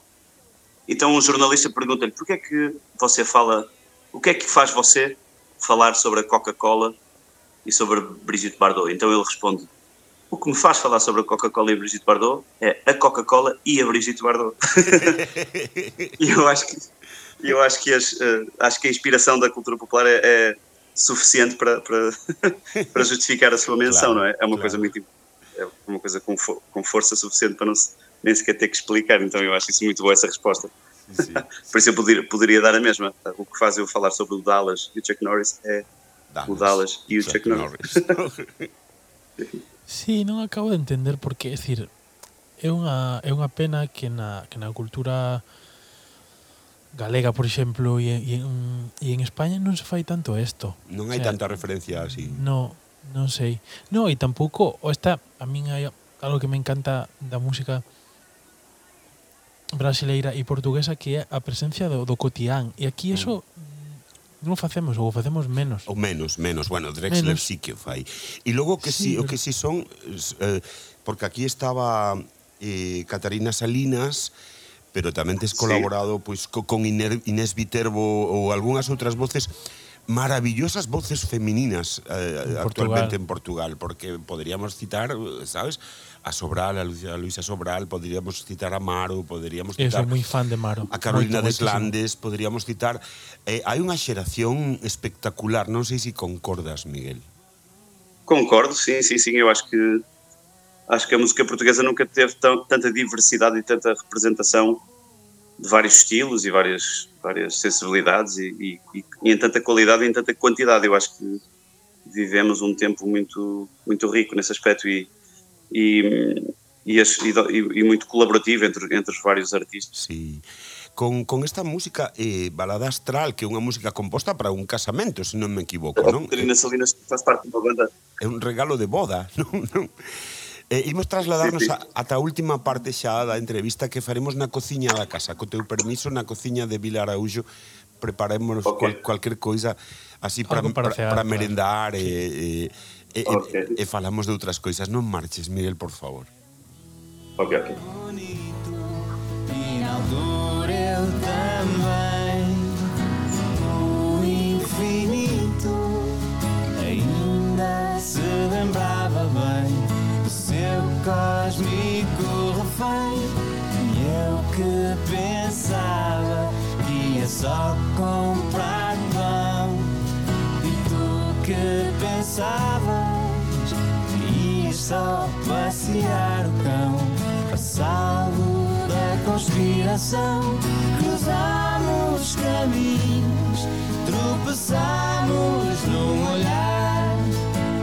Speaker 3: Então um jornalista pergunta-lhe, porquê é que você fala, o que é que faz você falar sobre a Coca-Cola e sobre Brigitte Bardot? Então ele responde, o que me faz falar sobre a Coca-Cola e a Brigitte Bardot é a Coca-Cola e a Brigitte Bardot. e eu acho que, eu acho que, as, eh, acho que a inspiração da cultura popular é, é suficiente para, para, para justificar a sua menção,
Speaker 2: Claro,
Speaker 3: não é? É uma
Speaker 2: claro.
Speaker 3: coisa muito é uma coisa com, com força suficiente para não se, nem sequer ter que explicar, então eu acho isso muito boa essa resposta.
Speaker 2: Sim.
Speaker 3: Por isso eu poderia, poderia, dar a mesma. O que faz eu falar sobre o Dallas e o Chuck Norris é Dallas, o Dallas e o Chuck, Chuck Norris. Norris.
Speaker 1: sí, non acabo de entender porque, é dicir, é unha, é unha pena que na, que na cultura galega, por exemplo, e, e, en, e en España non se fai tanto isto.
Speaker 2: Non hai
Speaker 1: o sea,
Speaker 2: tanta referencia así.
Speaker 1: No, non sei. No, e tampouco, o esta, a min hai algo que me encanta da música, brasileira e portuguesa que é a presencia do, do cotián. E aquí mm. eso mm, non facemos ou facemos menos.
Speaker 2: Ou menos, menos. Bueno, Drexler
Speaker 1: menos.
Speaker 2: sí que fai. E logo que sí, si,
Speaker 1: pero...
Speaker 2: o que sí si son eh, porque aquí estaba eh, Catarina Salinas pero tamén tes colaborado sí. pois co, con Inés Viterbo ou algunhas outras voces maravillosas voces femininas eh,
Speaker 1: en
Speaker 2: actualmente en Portugal, porque podríamos citar, eh, ¿sabes? A Sobral, a Luisa, a Luisa Sobral, podríamos citar a Maro, podríamos
Speaker 1: Eu
Speaker 2: citar
Speaker 1: sou moi fan de Maro.
Speaker 2: a Carolina
Speaker 1: Moito, moitísimo.
Speaker 2: Deslandes, poderíamos citar. Eh, hai unha xeración espectacular, non sei se concordas, Miguel.
Speaker 3: Concordo, sim, sim, sim. Eu acho que acho que a música portuguesa nunca teve tão, tanta diversidade e tanta representação de vários estilos e várias, várias sensibilidades e, e, e, e em tanta qualidade e em tanta quantidade. Eu acho que vivemos um tempo muito, muito rico nesse aspecto e, e, e, e, e muito colaborativo entre, entre os vários artistas.
Speaker 2: Sí. Con, con esta música eh, Balada Astral, que é unha música composta para un casamento, se non me equivoco, non?
Speaker 3: Trina eh, Salinas faz parte de banda.
Speaker 2: É un regalo de boda, non? non? Eh, imos trasladarnos
Speaker 3: sí, sí.
Speaker 2: ata a última parte xa da entrevista que faremos na cociña da casa. Co teu permiso, na cociña de Vila Araújo preparémonos
Speaker 3: okay.
Speaker 2: cual, cualquier coisa así para
Speaker 1: para
Speaker 2: merendar sí. e, e e,
Speaker 3: Ok.
Speaker 2: e, e falamos de outras coisas. Non marches, Miguel, por favor.
Speaker 3: Ok, ok.
Speaker 4: E na altura eu também O infinito Ainda se lembrava bem Do seu cósmico refém E eu que pensava Que ia só comprar pão E tu que pensavas Que ias só passear o cão. Passado da conspiração Cruzámos caminhos Tropeçámos num olhar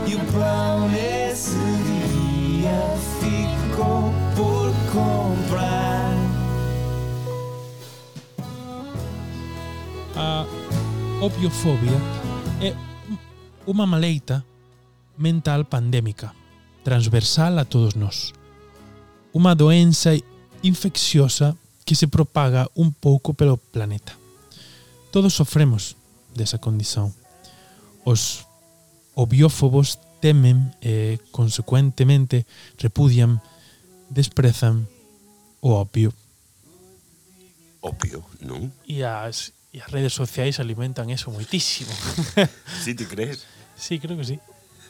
Speaker 4: E o pão nesse dia Ficou por comprar.
Speaker 1: A opiofobia é unha maleita mental pandémica, transversal a todos nós. Unha doenza infecciosa que se propaga un pouco pelo planeta. Todos sofremos desa condición. Os obiófobos temen e, consecuentemente, repudian, desprezan o opio.
Speaker 2: Opio, non?
Speaker 1: E as, e as redes sociais alimentan eso moitísimo.
Speaker 2: Si, te crees?
Speaker 1: Sí, creo que sí.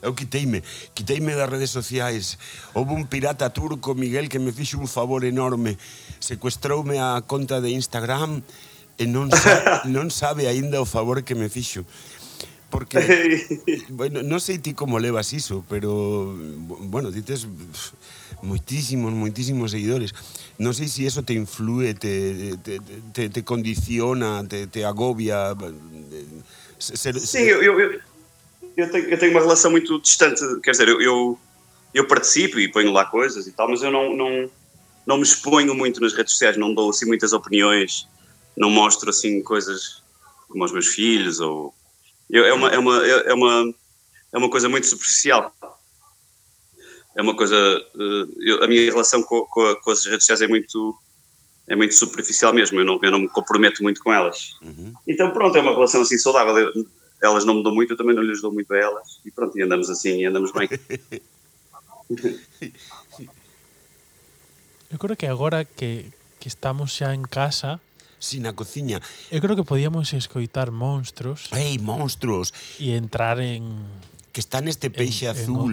Speaker 2: Eu quiteime, quiteime das redes sociais. Houve un pirata turco, Miguel, que me fixo un favor enorme. Secuestroume a conta de Instagram e non, sa, non sabe aínda o favor que me fixo. Porque, bueno, non sei ti como levas iso, pero, bueno, dites moitísimos, moitísimos seguidores. Non sei se eso te influe, te, te, te, te condiciona, te, te agobia. Ser,
Speaker 3: Sim, eu, eu, eu, eu tenho, eu tenho uma relação muito distante. Quer dizer, eu, eu, eu participo e ponho lá coisas e tal, mas eu não, não, não me exponho muito nas redes sociais, não dou assim muitas opiniões, não mostro assim coisas como aos meus filhos ou eu, é uma é uma é uma é uma coisa muito superficial. É uma coisa eh, eu- a minha relação com, com, a- com as redes sociais é muito é muito superficial mesmo. Eu não eu não me comprometo muito com elas. Então pronto, é uma relação assim saudável. elas não me dão muito, eu também não lhes dou muito a elas. E pronto, e andamos assim, e andamos bem.
Speaker 1: eu creo que agora que, que estamos xa en casa,
Speaker 2: Si, na cociña.
Speaker 1: Eu creo que podíamos escoitar monstros
Speaker 2: Ei, monstruos.
Speaker 1: E entrar en
Speaker 2: que está neste peixe
Speaker 1: en,
Speaker 2: azul.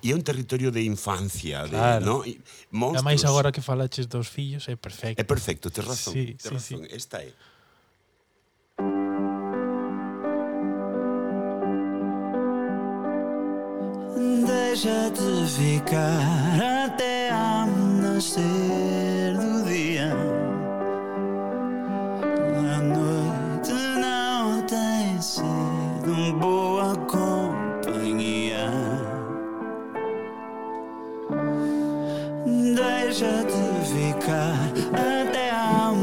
Speaker 2: E é un territorio de infancia,
Speaker 1: claro.
Speaker 2: de, no? E, monstruos.
Speaker 1: E máis agora que falaches dos fillos, é perfecto.
Speaker 2: É perfecto, tes razón.
Speaker 1: Sí,
Speaker 2: tes
Speaker 1: sí,
Speaker 2: razón. Sí. Esta é.
Speaker 4: Deixa-te ficar até ao nascer do dia. A noite não tem sido boa companhia. Deixa-te ficar até ao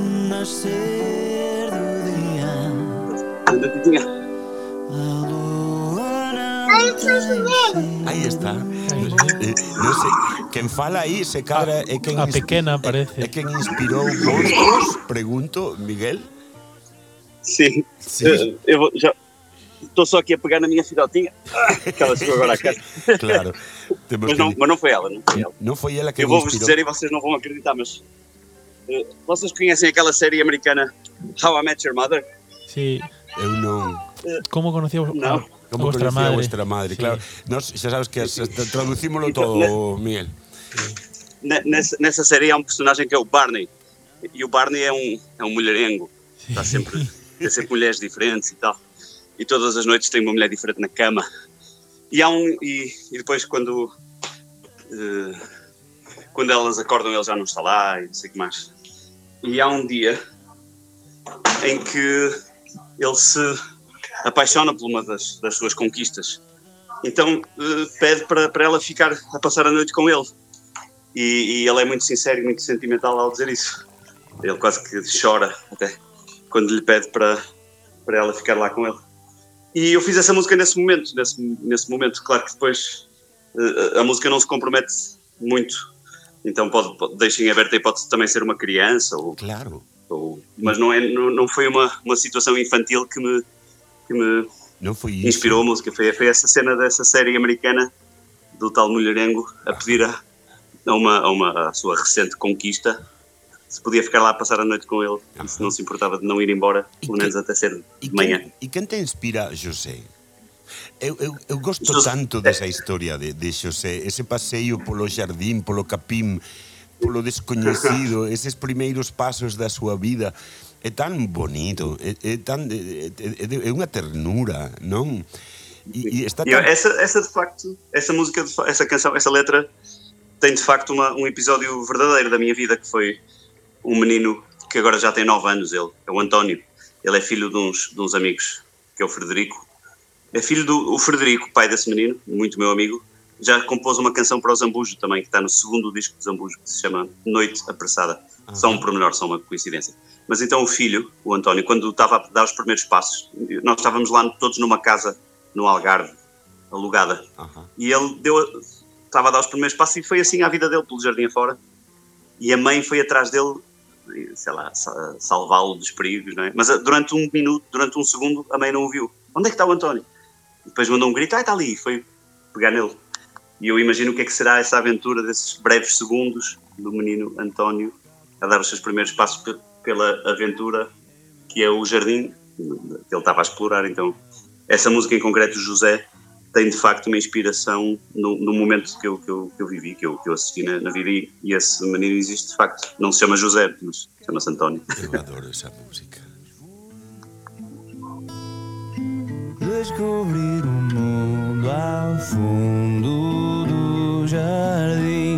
Speaker 4: não
Speaker 2: Aí está. Eh, non sei, quen fala aí se cadra é quen
Speaker 1: a pequena
Speaker 2: é,
Speaker 1: parece.
Speaker 2: é quen inspirou monstruos, pregunto, Miguel.
Speaker 3: Sim.
Speaker 2: Sim.
Speaker 3: Eh, Eu vou, já estou só aqui a pegar na minha filhotinha. Ah, que ela chegou agora à casa.
Speaker 2: Claro. Temos
Speaker 3: Mas
Speaker 2: que
Speaker 3: não, mas não foi ela, não foi ela.
Speaker 2: non foi ela que
Speaker 3: Eu vou-vos dizer e vocês não vão acreditar, mas eh, vocês conhecem aquela série americana How I Met Your Mother?
Speaker 1: Sí.
Speaker 2: Eu non.
Speaker 1: Como conocía a,
Speaker 3: No.
Speaker 1: a
Speaker 2: Como
Speaker 1: vuestra madre?
Speaker 2: a vuestra madre,
Speaker 1: Sí.
Speaker 2: claro. Nos, xa sabes que
Speaker 3: Então,
Speaker 2: todo, Miguel.
Speaker 3: Ne- Nessa, série há um personagem que é o Barney. E o Barney é um, é um mulherengo. Está sempre, tem sempre mulheres diferentes e tal. E todas as noites tem uma mulher diferente na cama. E há um. E, e depois quando. eh, quando elas acordam, ele já não está lá e não sei o que mais. E há um dia em que ele se apaixona por uma das, das suas conquistas. Então eh, pede para, para ela ficar a passar a noite com ele. E, e ele é muito sincero e muito sentimental ao dizer isso. Ele quase que chora até quando lhe pede para, para ela ficar lá com ele. E eu fiz essa música nesse momento, nesse, nesse momento. Claro que depois uh, a música não se compromete muito, então pode, pode deixem aberta a hipótese de também ser uma criança. Ou,
Speaker 2: Claro.
Speaker 3: ou- mas não, é, não, não foi uma, uma situação infantil que me, que me inspirou a música. Foi, foi essa cena dessa série americana do tal mulherengo a pedir a, a uma, a uma a sua recente conquista se podia ficar lá a passar a noite com ele e se não se importava de não ir embora, pelo
Speaker 2: que-
Speaker 3: menos até ser de manhã.
Speaker 2: quen, e quen te inspira José? Eu, eu, eu gosto
Speaker 3: José-
Speaker 2: tanto desa historia de, de José, ese paseio polo jardín, polo capim, polo descoñecido, eses primeiros pasos da súa vida. É tan bonito, é, é tan é, é, é unha ternura, non? E, e está tan...
Speaker 3: essa, essa de facto, essa música, de essa canção, essa letra tem de facto uma, um episódio verdadeiro da minha vida que foi um menino que agora já tem 9 anos, ele é o António. Ele é filho de uns, de uns amigos, que é o Frederico. É filho do o Frederico, pai desse menino, muito meu amigo. Já compôs uma canção para o Zambujo também, que está no segundo disco de Zambujo, que se chama Noite Apressada. Só um pormenor, só uma coincidência. Mas então o filho, o António, quando estava a dar os primeiros passos, nós estávamos lá todos numa casa no Algarve, alugada.
Speaker 2: Ajá.
Speaker 3: E ele deu, estava a dar os primeiros passos e foi assim a vida dele, pelo jardim afora. E a mãe foi atrás dele, sei lá, sa- salvá-lo dos perigos, não é? Mas ah, durante um minuto, durante um segundo, a mãe não o viu. Onde é que está o António? E depois mandou um grito, ah, está ali, e foi pegar nele. E eu imagino o que é que será essa aventura desses breves segundos do menino António a dar os seus primeiros passos pela aventura que é o jardim que ele estava a explorar. Então, essa música em concreto, José, tem de facto uma inspiração no, no momento que eu, que, eu, que eu vivi, que eu, que eu assisti na, na vida. E, e esse menino existe de facto. Não se chama José, mas chama-se António.
Speaker 2: Eu adoro esa música.
Speaker 4: Descobrir o mundo ao fundo do jardim.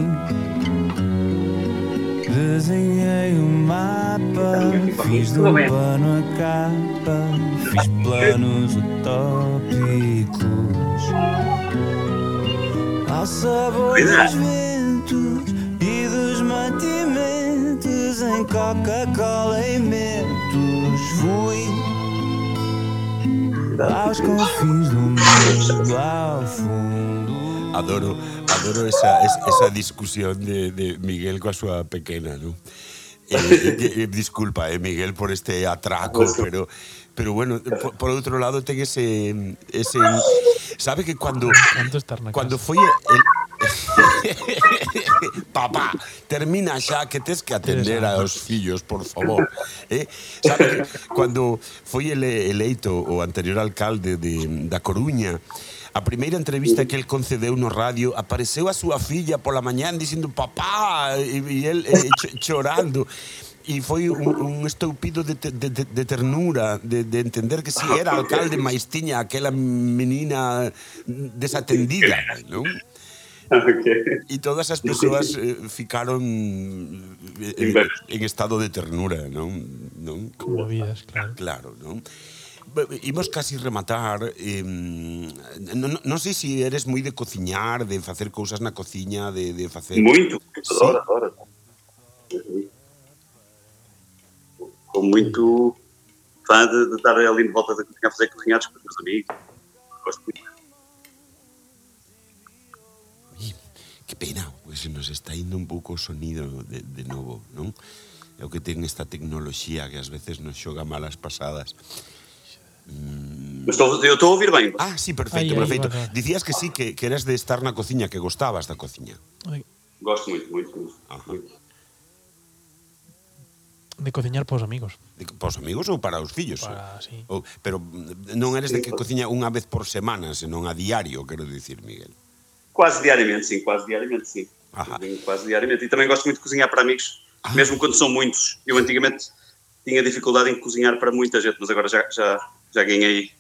Speaker 4: Desenhei um mapa, fiz do pano a capa, fiz planos utópicos. Ao sabor dos ventos e dos mantimentos em Coca-Cola e mentos fui aos confins do mundo, ao fundo.
Speaker 2: Adoro, adoro esa, esa discusión de, de Miguel coa súa pequena, non? Eh eh, eh, eh, disculpa, eh, Miguel, por este atraco, pero pero bueno, por, por outro lado ten ese ese sabe que cuando cuando foi el, Papá, termina xa que tes que atender aos fillos, por favor. Eh? Sabe que, cando foi ele, eleito o anterior alcalde de, da Coruña, A primeira entrevista que el concedeu no radio apareceu a súa filla pola mañán dicindo papá e, e el e, chorando e foi un, un estoupido de, te, de, de, de ternura de, de entender que si era alcalde máis tiña aquela menina desatendida non? Okay. E todas as persoas eh, ficaron eh, en estado de ternura, non? non?
Speaker 1: Conmovidas, claro.
Speaker 2: Claro, non? imos casi rematar eh, non, non sei se si eres moi de cociñar de facer cousas na cociña de, de facer
Speaker 3: moito,
Speaker 2: sí.
Speaker 3: adoro, adoro sou muito fã de, de estar ali de volta da cozinha a fazer cozinhados com os meus amigos gosto muito
Speaker 2: que pena, pois se nos está indo un pouco o sonido de, de novo, non? É o que ten esta tecnoloxía que ás veces nos xoga malas pasadas.
Speaker 3: Mm. Estou, eu estou a ouvir ben.
Speaker 2: Ah, sí, perfecto,
Speaker 1: ai,
Speaker 2: perfecto.
Speaker 1: Ai,
Speaker 2: Dicías que sí, que, que eras de estar na cociña, que gostabas da cociña.
Speaker 1: Ai.
Speaker 3: Gosto moito, moito. muito.
Speaker 1: De cociñar para os amigos.
Speaker 2: De, para os amigos ou para os fillos?
Speaker 1: Para, sí.
Speaker 2: Ou, pero non eres de que cociña unha vez por semana, senón a diario, quero dicir, Miguel.
Speaker 3: Quase diariamente, sim, quase diariamente, sim. Ajá. Quase diariamente. E também gosto muito de cozinhar para amigos,
Speaker 2: ah.
Speaker 3: mesmo quando são muitos. Eu antigamente tinha dificuldade em cozinhar para muita gente, mas agora já, já, já ganhei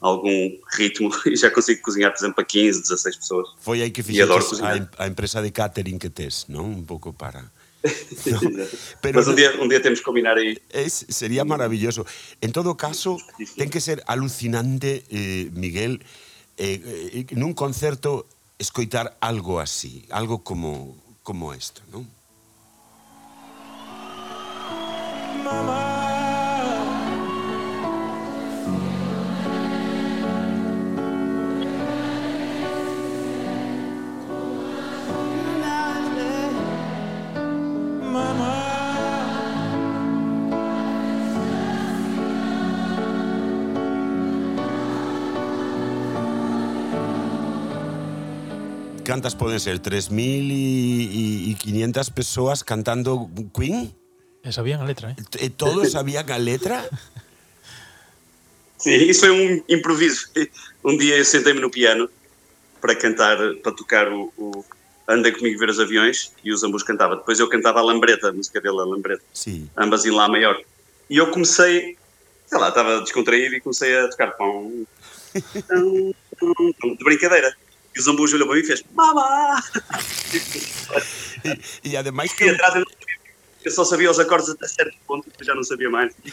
Speaker 3: algum ritmo e já consigo cozinhar, por exemplo, para 15, 16 pessoas.
Speaker 2: Foi aí que
Speaker 3: E cozinhar.
Speaker 2: a, a empresa de catering que tes, non? Un pouco para... pero
Speaker 3: mas um dia, um dia temos que combinar aí.
Speaker 2: Es, sería maravilloso. En todo caso, ten que ser alucinante, eh, Miguel, eh, eh, nun concerto escoitar algo así, algo como como isto, non? Cantas poden ser 3.500 persoas cantando Queen?
Speaker 1: E sabían a letra, eh?
Speaker 2: E todos sabían a letra?
Speaker 3: Sim, isso foi um improviso. Um dia eu sentei-me no piano para cantar, para tocar o, o Andem Comigo Ver os Aviões e o Zambus cantava. Depois eu cantava a Lambreta, a música dele, a Lambreta,
Speaker 2: Sí.
Speaker 3: ambas em Lá maior. E eu comecei, sei lá, estava descontraído e comecei a tocar pão, pão, pão, pão, de brincadeira. E o Zambus olhou para mim e fez Mamá!
Speaker 2: E, ademais
Speaker 3: E
Speaker 2: que...
Speaker 3: atrás eu, eu só sabia os acordes até certo ponto, já não sabia mais.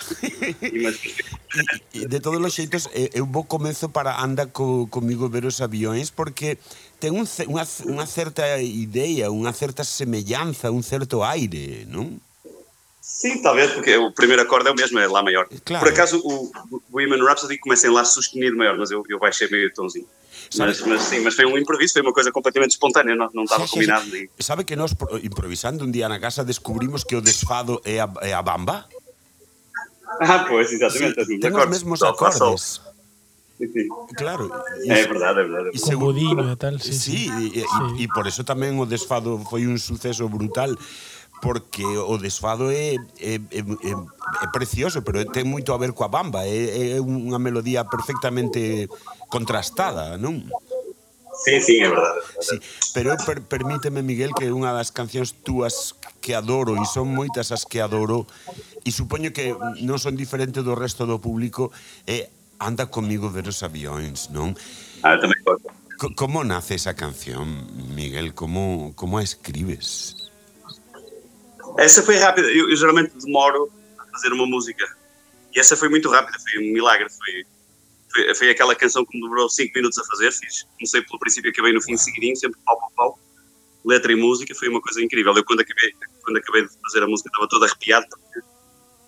Speaker 2: De todos os xeitos, é, é un bo comezo para anda co, comigo ver os avións porque ten un, unha, unha certa idea, unha certa semellanza, un certo aire, non?
Speaker 3: Sim, talvez, porque o primeiro acorde é o mesmo, é Lá maior.
Speaker 2: Claro.
Speaker 3: Por acaso, o o Bohemian Rhapsody começa em Lá sustenido maior, mas eu, eu baixei meio tonzinho. Mas, mas sim, mas foi um improviso, foi uma coisa completamente espontânea, não, não estava
Speaker 2: Sí, sí,
Speaker 3: combinado.
Speaker 2: sí.
Speaker 3: nem-
Speaker 2: Sabe que nós, pro- improvisando un día na casa, descubrimos que o desfado é a, é a bamba?
Speaker 3: Ah, pois, exatamente.
Speaker 2: Sí,
Speaker 3: os
Speaker 2: ten os mesmos
Speaker 3: Sol,
Speaker 2: acordes.
Speaker 3: Sim, sim.
Speaker 2: Claro. e-
Speaker 3: É verdade, é verdade.
Speaker 2: e
Speaker 1: bodinho e tal, sí,
Speaker 2: Sí,
Speaker 1: sí.
Speaker 2: e, e, e por eso tamén o desfado foi un suceso brutal porque o desfado é, é, é, é precioso, pero ten moito a ver coa bamba, é, é unha melodía perfectamente contrastada, non?
Speaker 3: Sí, sí, é verdade.
Speaker 2: Sí, pero per, permíteme, Miguel, que unha das cancións túas que adoro, e son moitas as que adoro, e supoño que non son diferente do resto do público, é Anda comigo ver os avións, non?
Speaker 3: Ah, tamén
Speaker 2: Co, Como nace esa canción, Miguel? Como, como a escribes?
Speaker 3: Essa foi rápida. Eu, eu geralmente demoro a fazer uma música. E essa foi muito rápida, foi um milagre. Foi, foi, foi aquela canção que me demorou 5 minutos a fazer. Fiz. Comecei pelo princípio e acabei no fim seguidinho, sempre pau, pau, pau. Letra e música, foi uma coisa incrível. Eu, quando acabei, quando acabei de fazer a música, estava todo arrepiado. Porque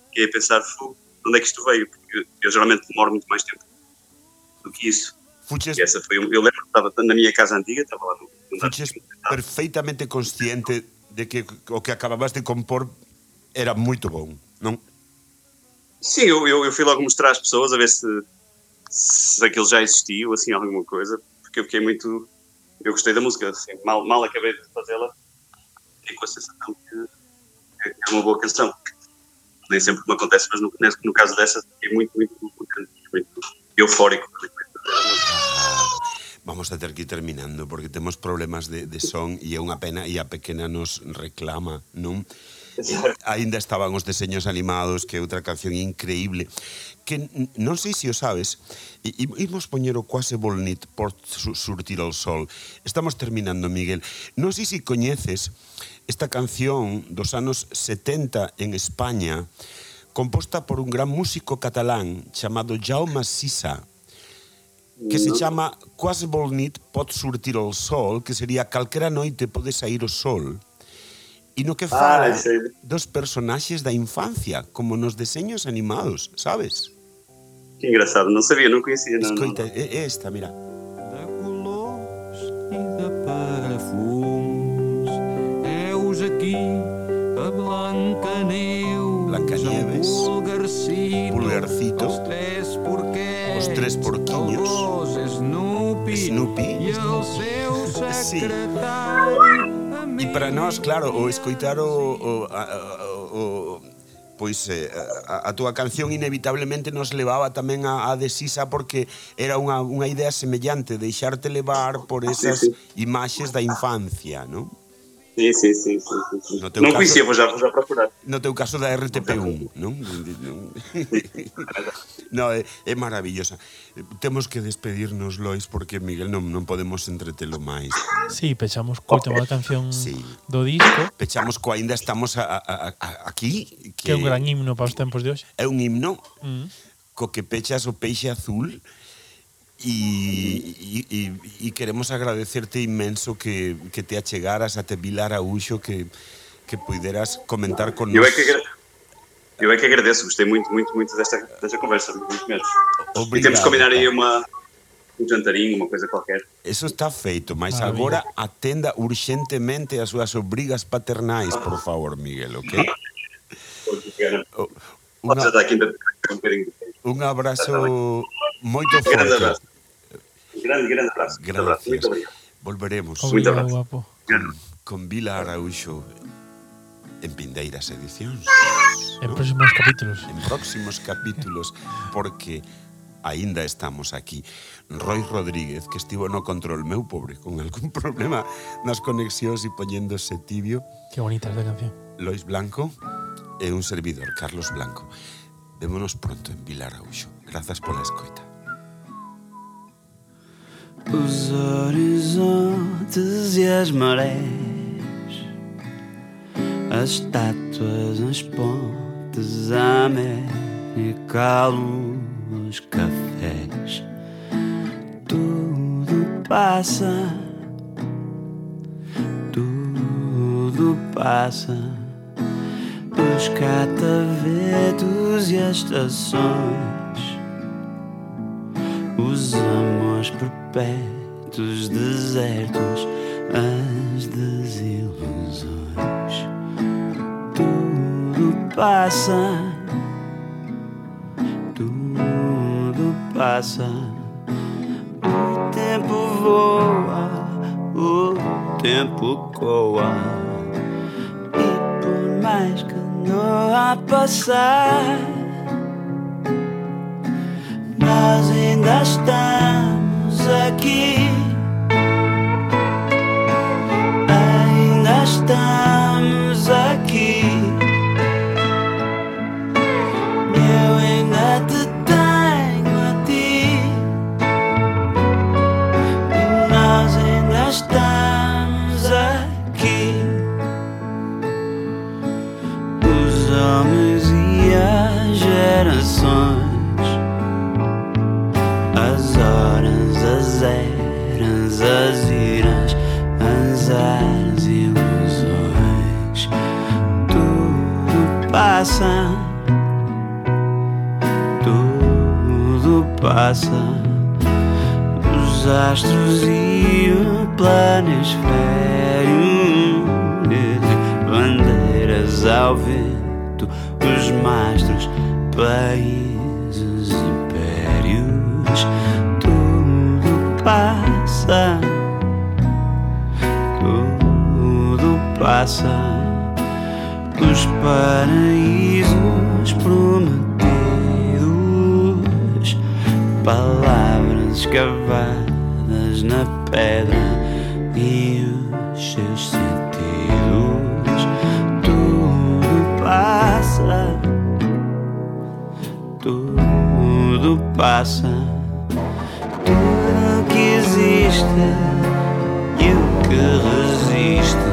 Speaker 3: fiquei a pensar, "Fu, de onde é que isto veio? Porque eu geralmente demoro muito mais tempo do que isso.
Speaker 2: Fuches,
Speaker 3: essa foi. Eu lembro que estava na minha casa antiga, estava lá no. no
Speaker 2: perfeitamente consciente de que o que acababas de compor era moito bom, non?
Speaker 3: Sim, eu, eu, eu fui logo mostrar às pessoas a ver se, se aquilo já existia ou assim alguma coisa, porque eu fiquei muito. Eu gostei da música, assim, mal, mal acabei de fazê-la, fiquei com a sensação que é uma boa canção. Nem sempre me acontece, mas no, no caso dessa, fiquei muito, muito, muito, muito eufórico. quando acabei de fazer a música.
Speaker 2: vamos a ter que ir terminando porque temos problemas de, de son e é unha pena e a pequena nos reclama, non? Ainda eh, estaban os deseños animados, que é outra canción increíble que non sei se o sabes, e imos poñer o quase volnit por surtir ao sol. Estamos terminando, Miguel. Non sei se coñeces esta canción dos anos 70 en España, composta por un gran músico catalán chamado Jaume Sisa, que se chama Quase volnit pot surtir o sol, que sería calquera noite pode sair o sol, e no que fala
Speaker 3: Ah, sei.
Speaker 2: dos personaxes da infancia, como nos deseños animados, sabes?
Speaker 3: Que engraçado, não sabia, não conhecia. Não, não.
Speaker 2: Escoita, é, é esta, mira.
Speaker 4: De colors e de perfums Heus aqui a Blancaneus
Speaker 2: Blancanieves,
Speaker 4: o Pulgarcito
Speaker 2: Pulgarcito,
Speaker 4: Os três porqués
Speaker 2: os tres porquiños
Speaker 4: Snoopy,
Speaker 2: Snoopy.
Speaker 4: e o seu
Speaker 2: secretario
Speaker 4: sí.
Speaker 2: E para nós, claro, o escoitar o, o, a, o, o pois eh, a, a túa canción inevitablemente nos levaba tamén a, a Desisa porque era unha, unha idea semellante deixarte levar por esas imaxes da infancia, non?
Speaker 3: Sí, sí, sí, sí.
Speaker 2: No teu
Speaker 3: non
Speaker 2: caso...
Speaker 3: coñecía, vou vou procurar.
Speaker 2: No teu caso da RTP1, non? no, é, é maravillosa. Temos que despedirnos, Lois, porque Miguel non, non podemos entretelo máis.
Speaker 1: Sí, pechamos coa última canción
Speaker 2: sí.
Speaker 1: do disco.
Speaker 2: Pechamos coa Ainda estamos a, a, a, aquí.
Speaker 1: Que, que é un gran himno para os tempos de hoxe.
Speaker 2: É un himno
Speaker 1: mm.
Speaker 2: co que pechas o peixe azul e, e, e, e queremos agradecerte inmenso que, que te achegaras a te Vilar Araúxo que, que puideras comentar con
Speaker 3: Eu é que, Eu é que agradeço, gostei muito, muito, muito desta, desta conversa, muito mesmo. E
Speaker 2: Obrigado.
Speaker 3: temos que combinar aí uma, um jantarinho, uma coisa qualquer.
Speaker 2: Eso está feito, mas
Speaker 1: Maravilha.
Speaker 2: agora atenda urgentemente as súas obrigas paternais, por favor, Miguel, ok?
Speaker 3: Ainda um
Speaker 2: moito
Speaker 3: Grande
Speaker 2: forte.
Speaker 3: Abraço. Grande abraço.
Speaker 2: Gracias. Volveremos
Speaker 1: Obrigado, guapo.
Speaker 2: con, con Vila Araújo en Pindeiras Edicións.
Speaker 1: En próximos capítulos.
Speaker 2: en próximos capítulos porque aínda estamos aquí. Roy Rodríguez, que estivo no control meu pobre, con algún problema nas conexións e poñéndose tibio,
Speaker 1: Qué bonita esta canción.
Speaker 2: Lois Blanco e un servidor, Carlos Blanco. Vémonos pronto en Vilar Araújo. Grazas pola escoita.
Speaker 4: Os horizontes e as marés, as estátuas nas pontes, a América, a luz, os cafés, tudo passa, tudo passa. Os catavetos e as estações. Os amores perpétuos, desertos, as desilusões. Tudo passa, tudo passa. O tempo voa, o tempo coa. E por mais que não a passar nós ainda estamos aqui. Ainda passa. Os astros e o planisfério, bandeiras ao vento, os mastros, países, impérios, tudo passa, tudo passa. Os paraísos prometidos, palavras escavadas na pedra e os seus sentidos. Tudo passa, tudo passa. Tudo que existe e o que resiste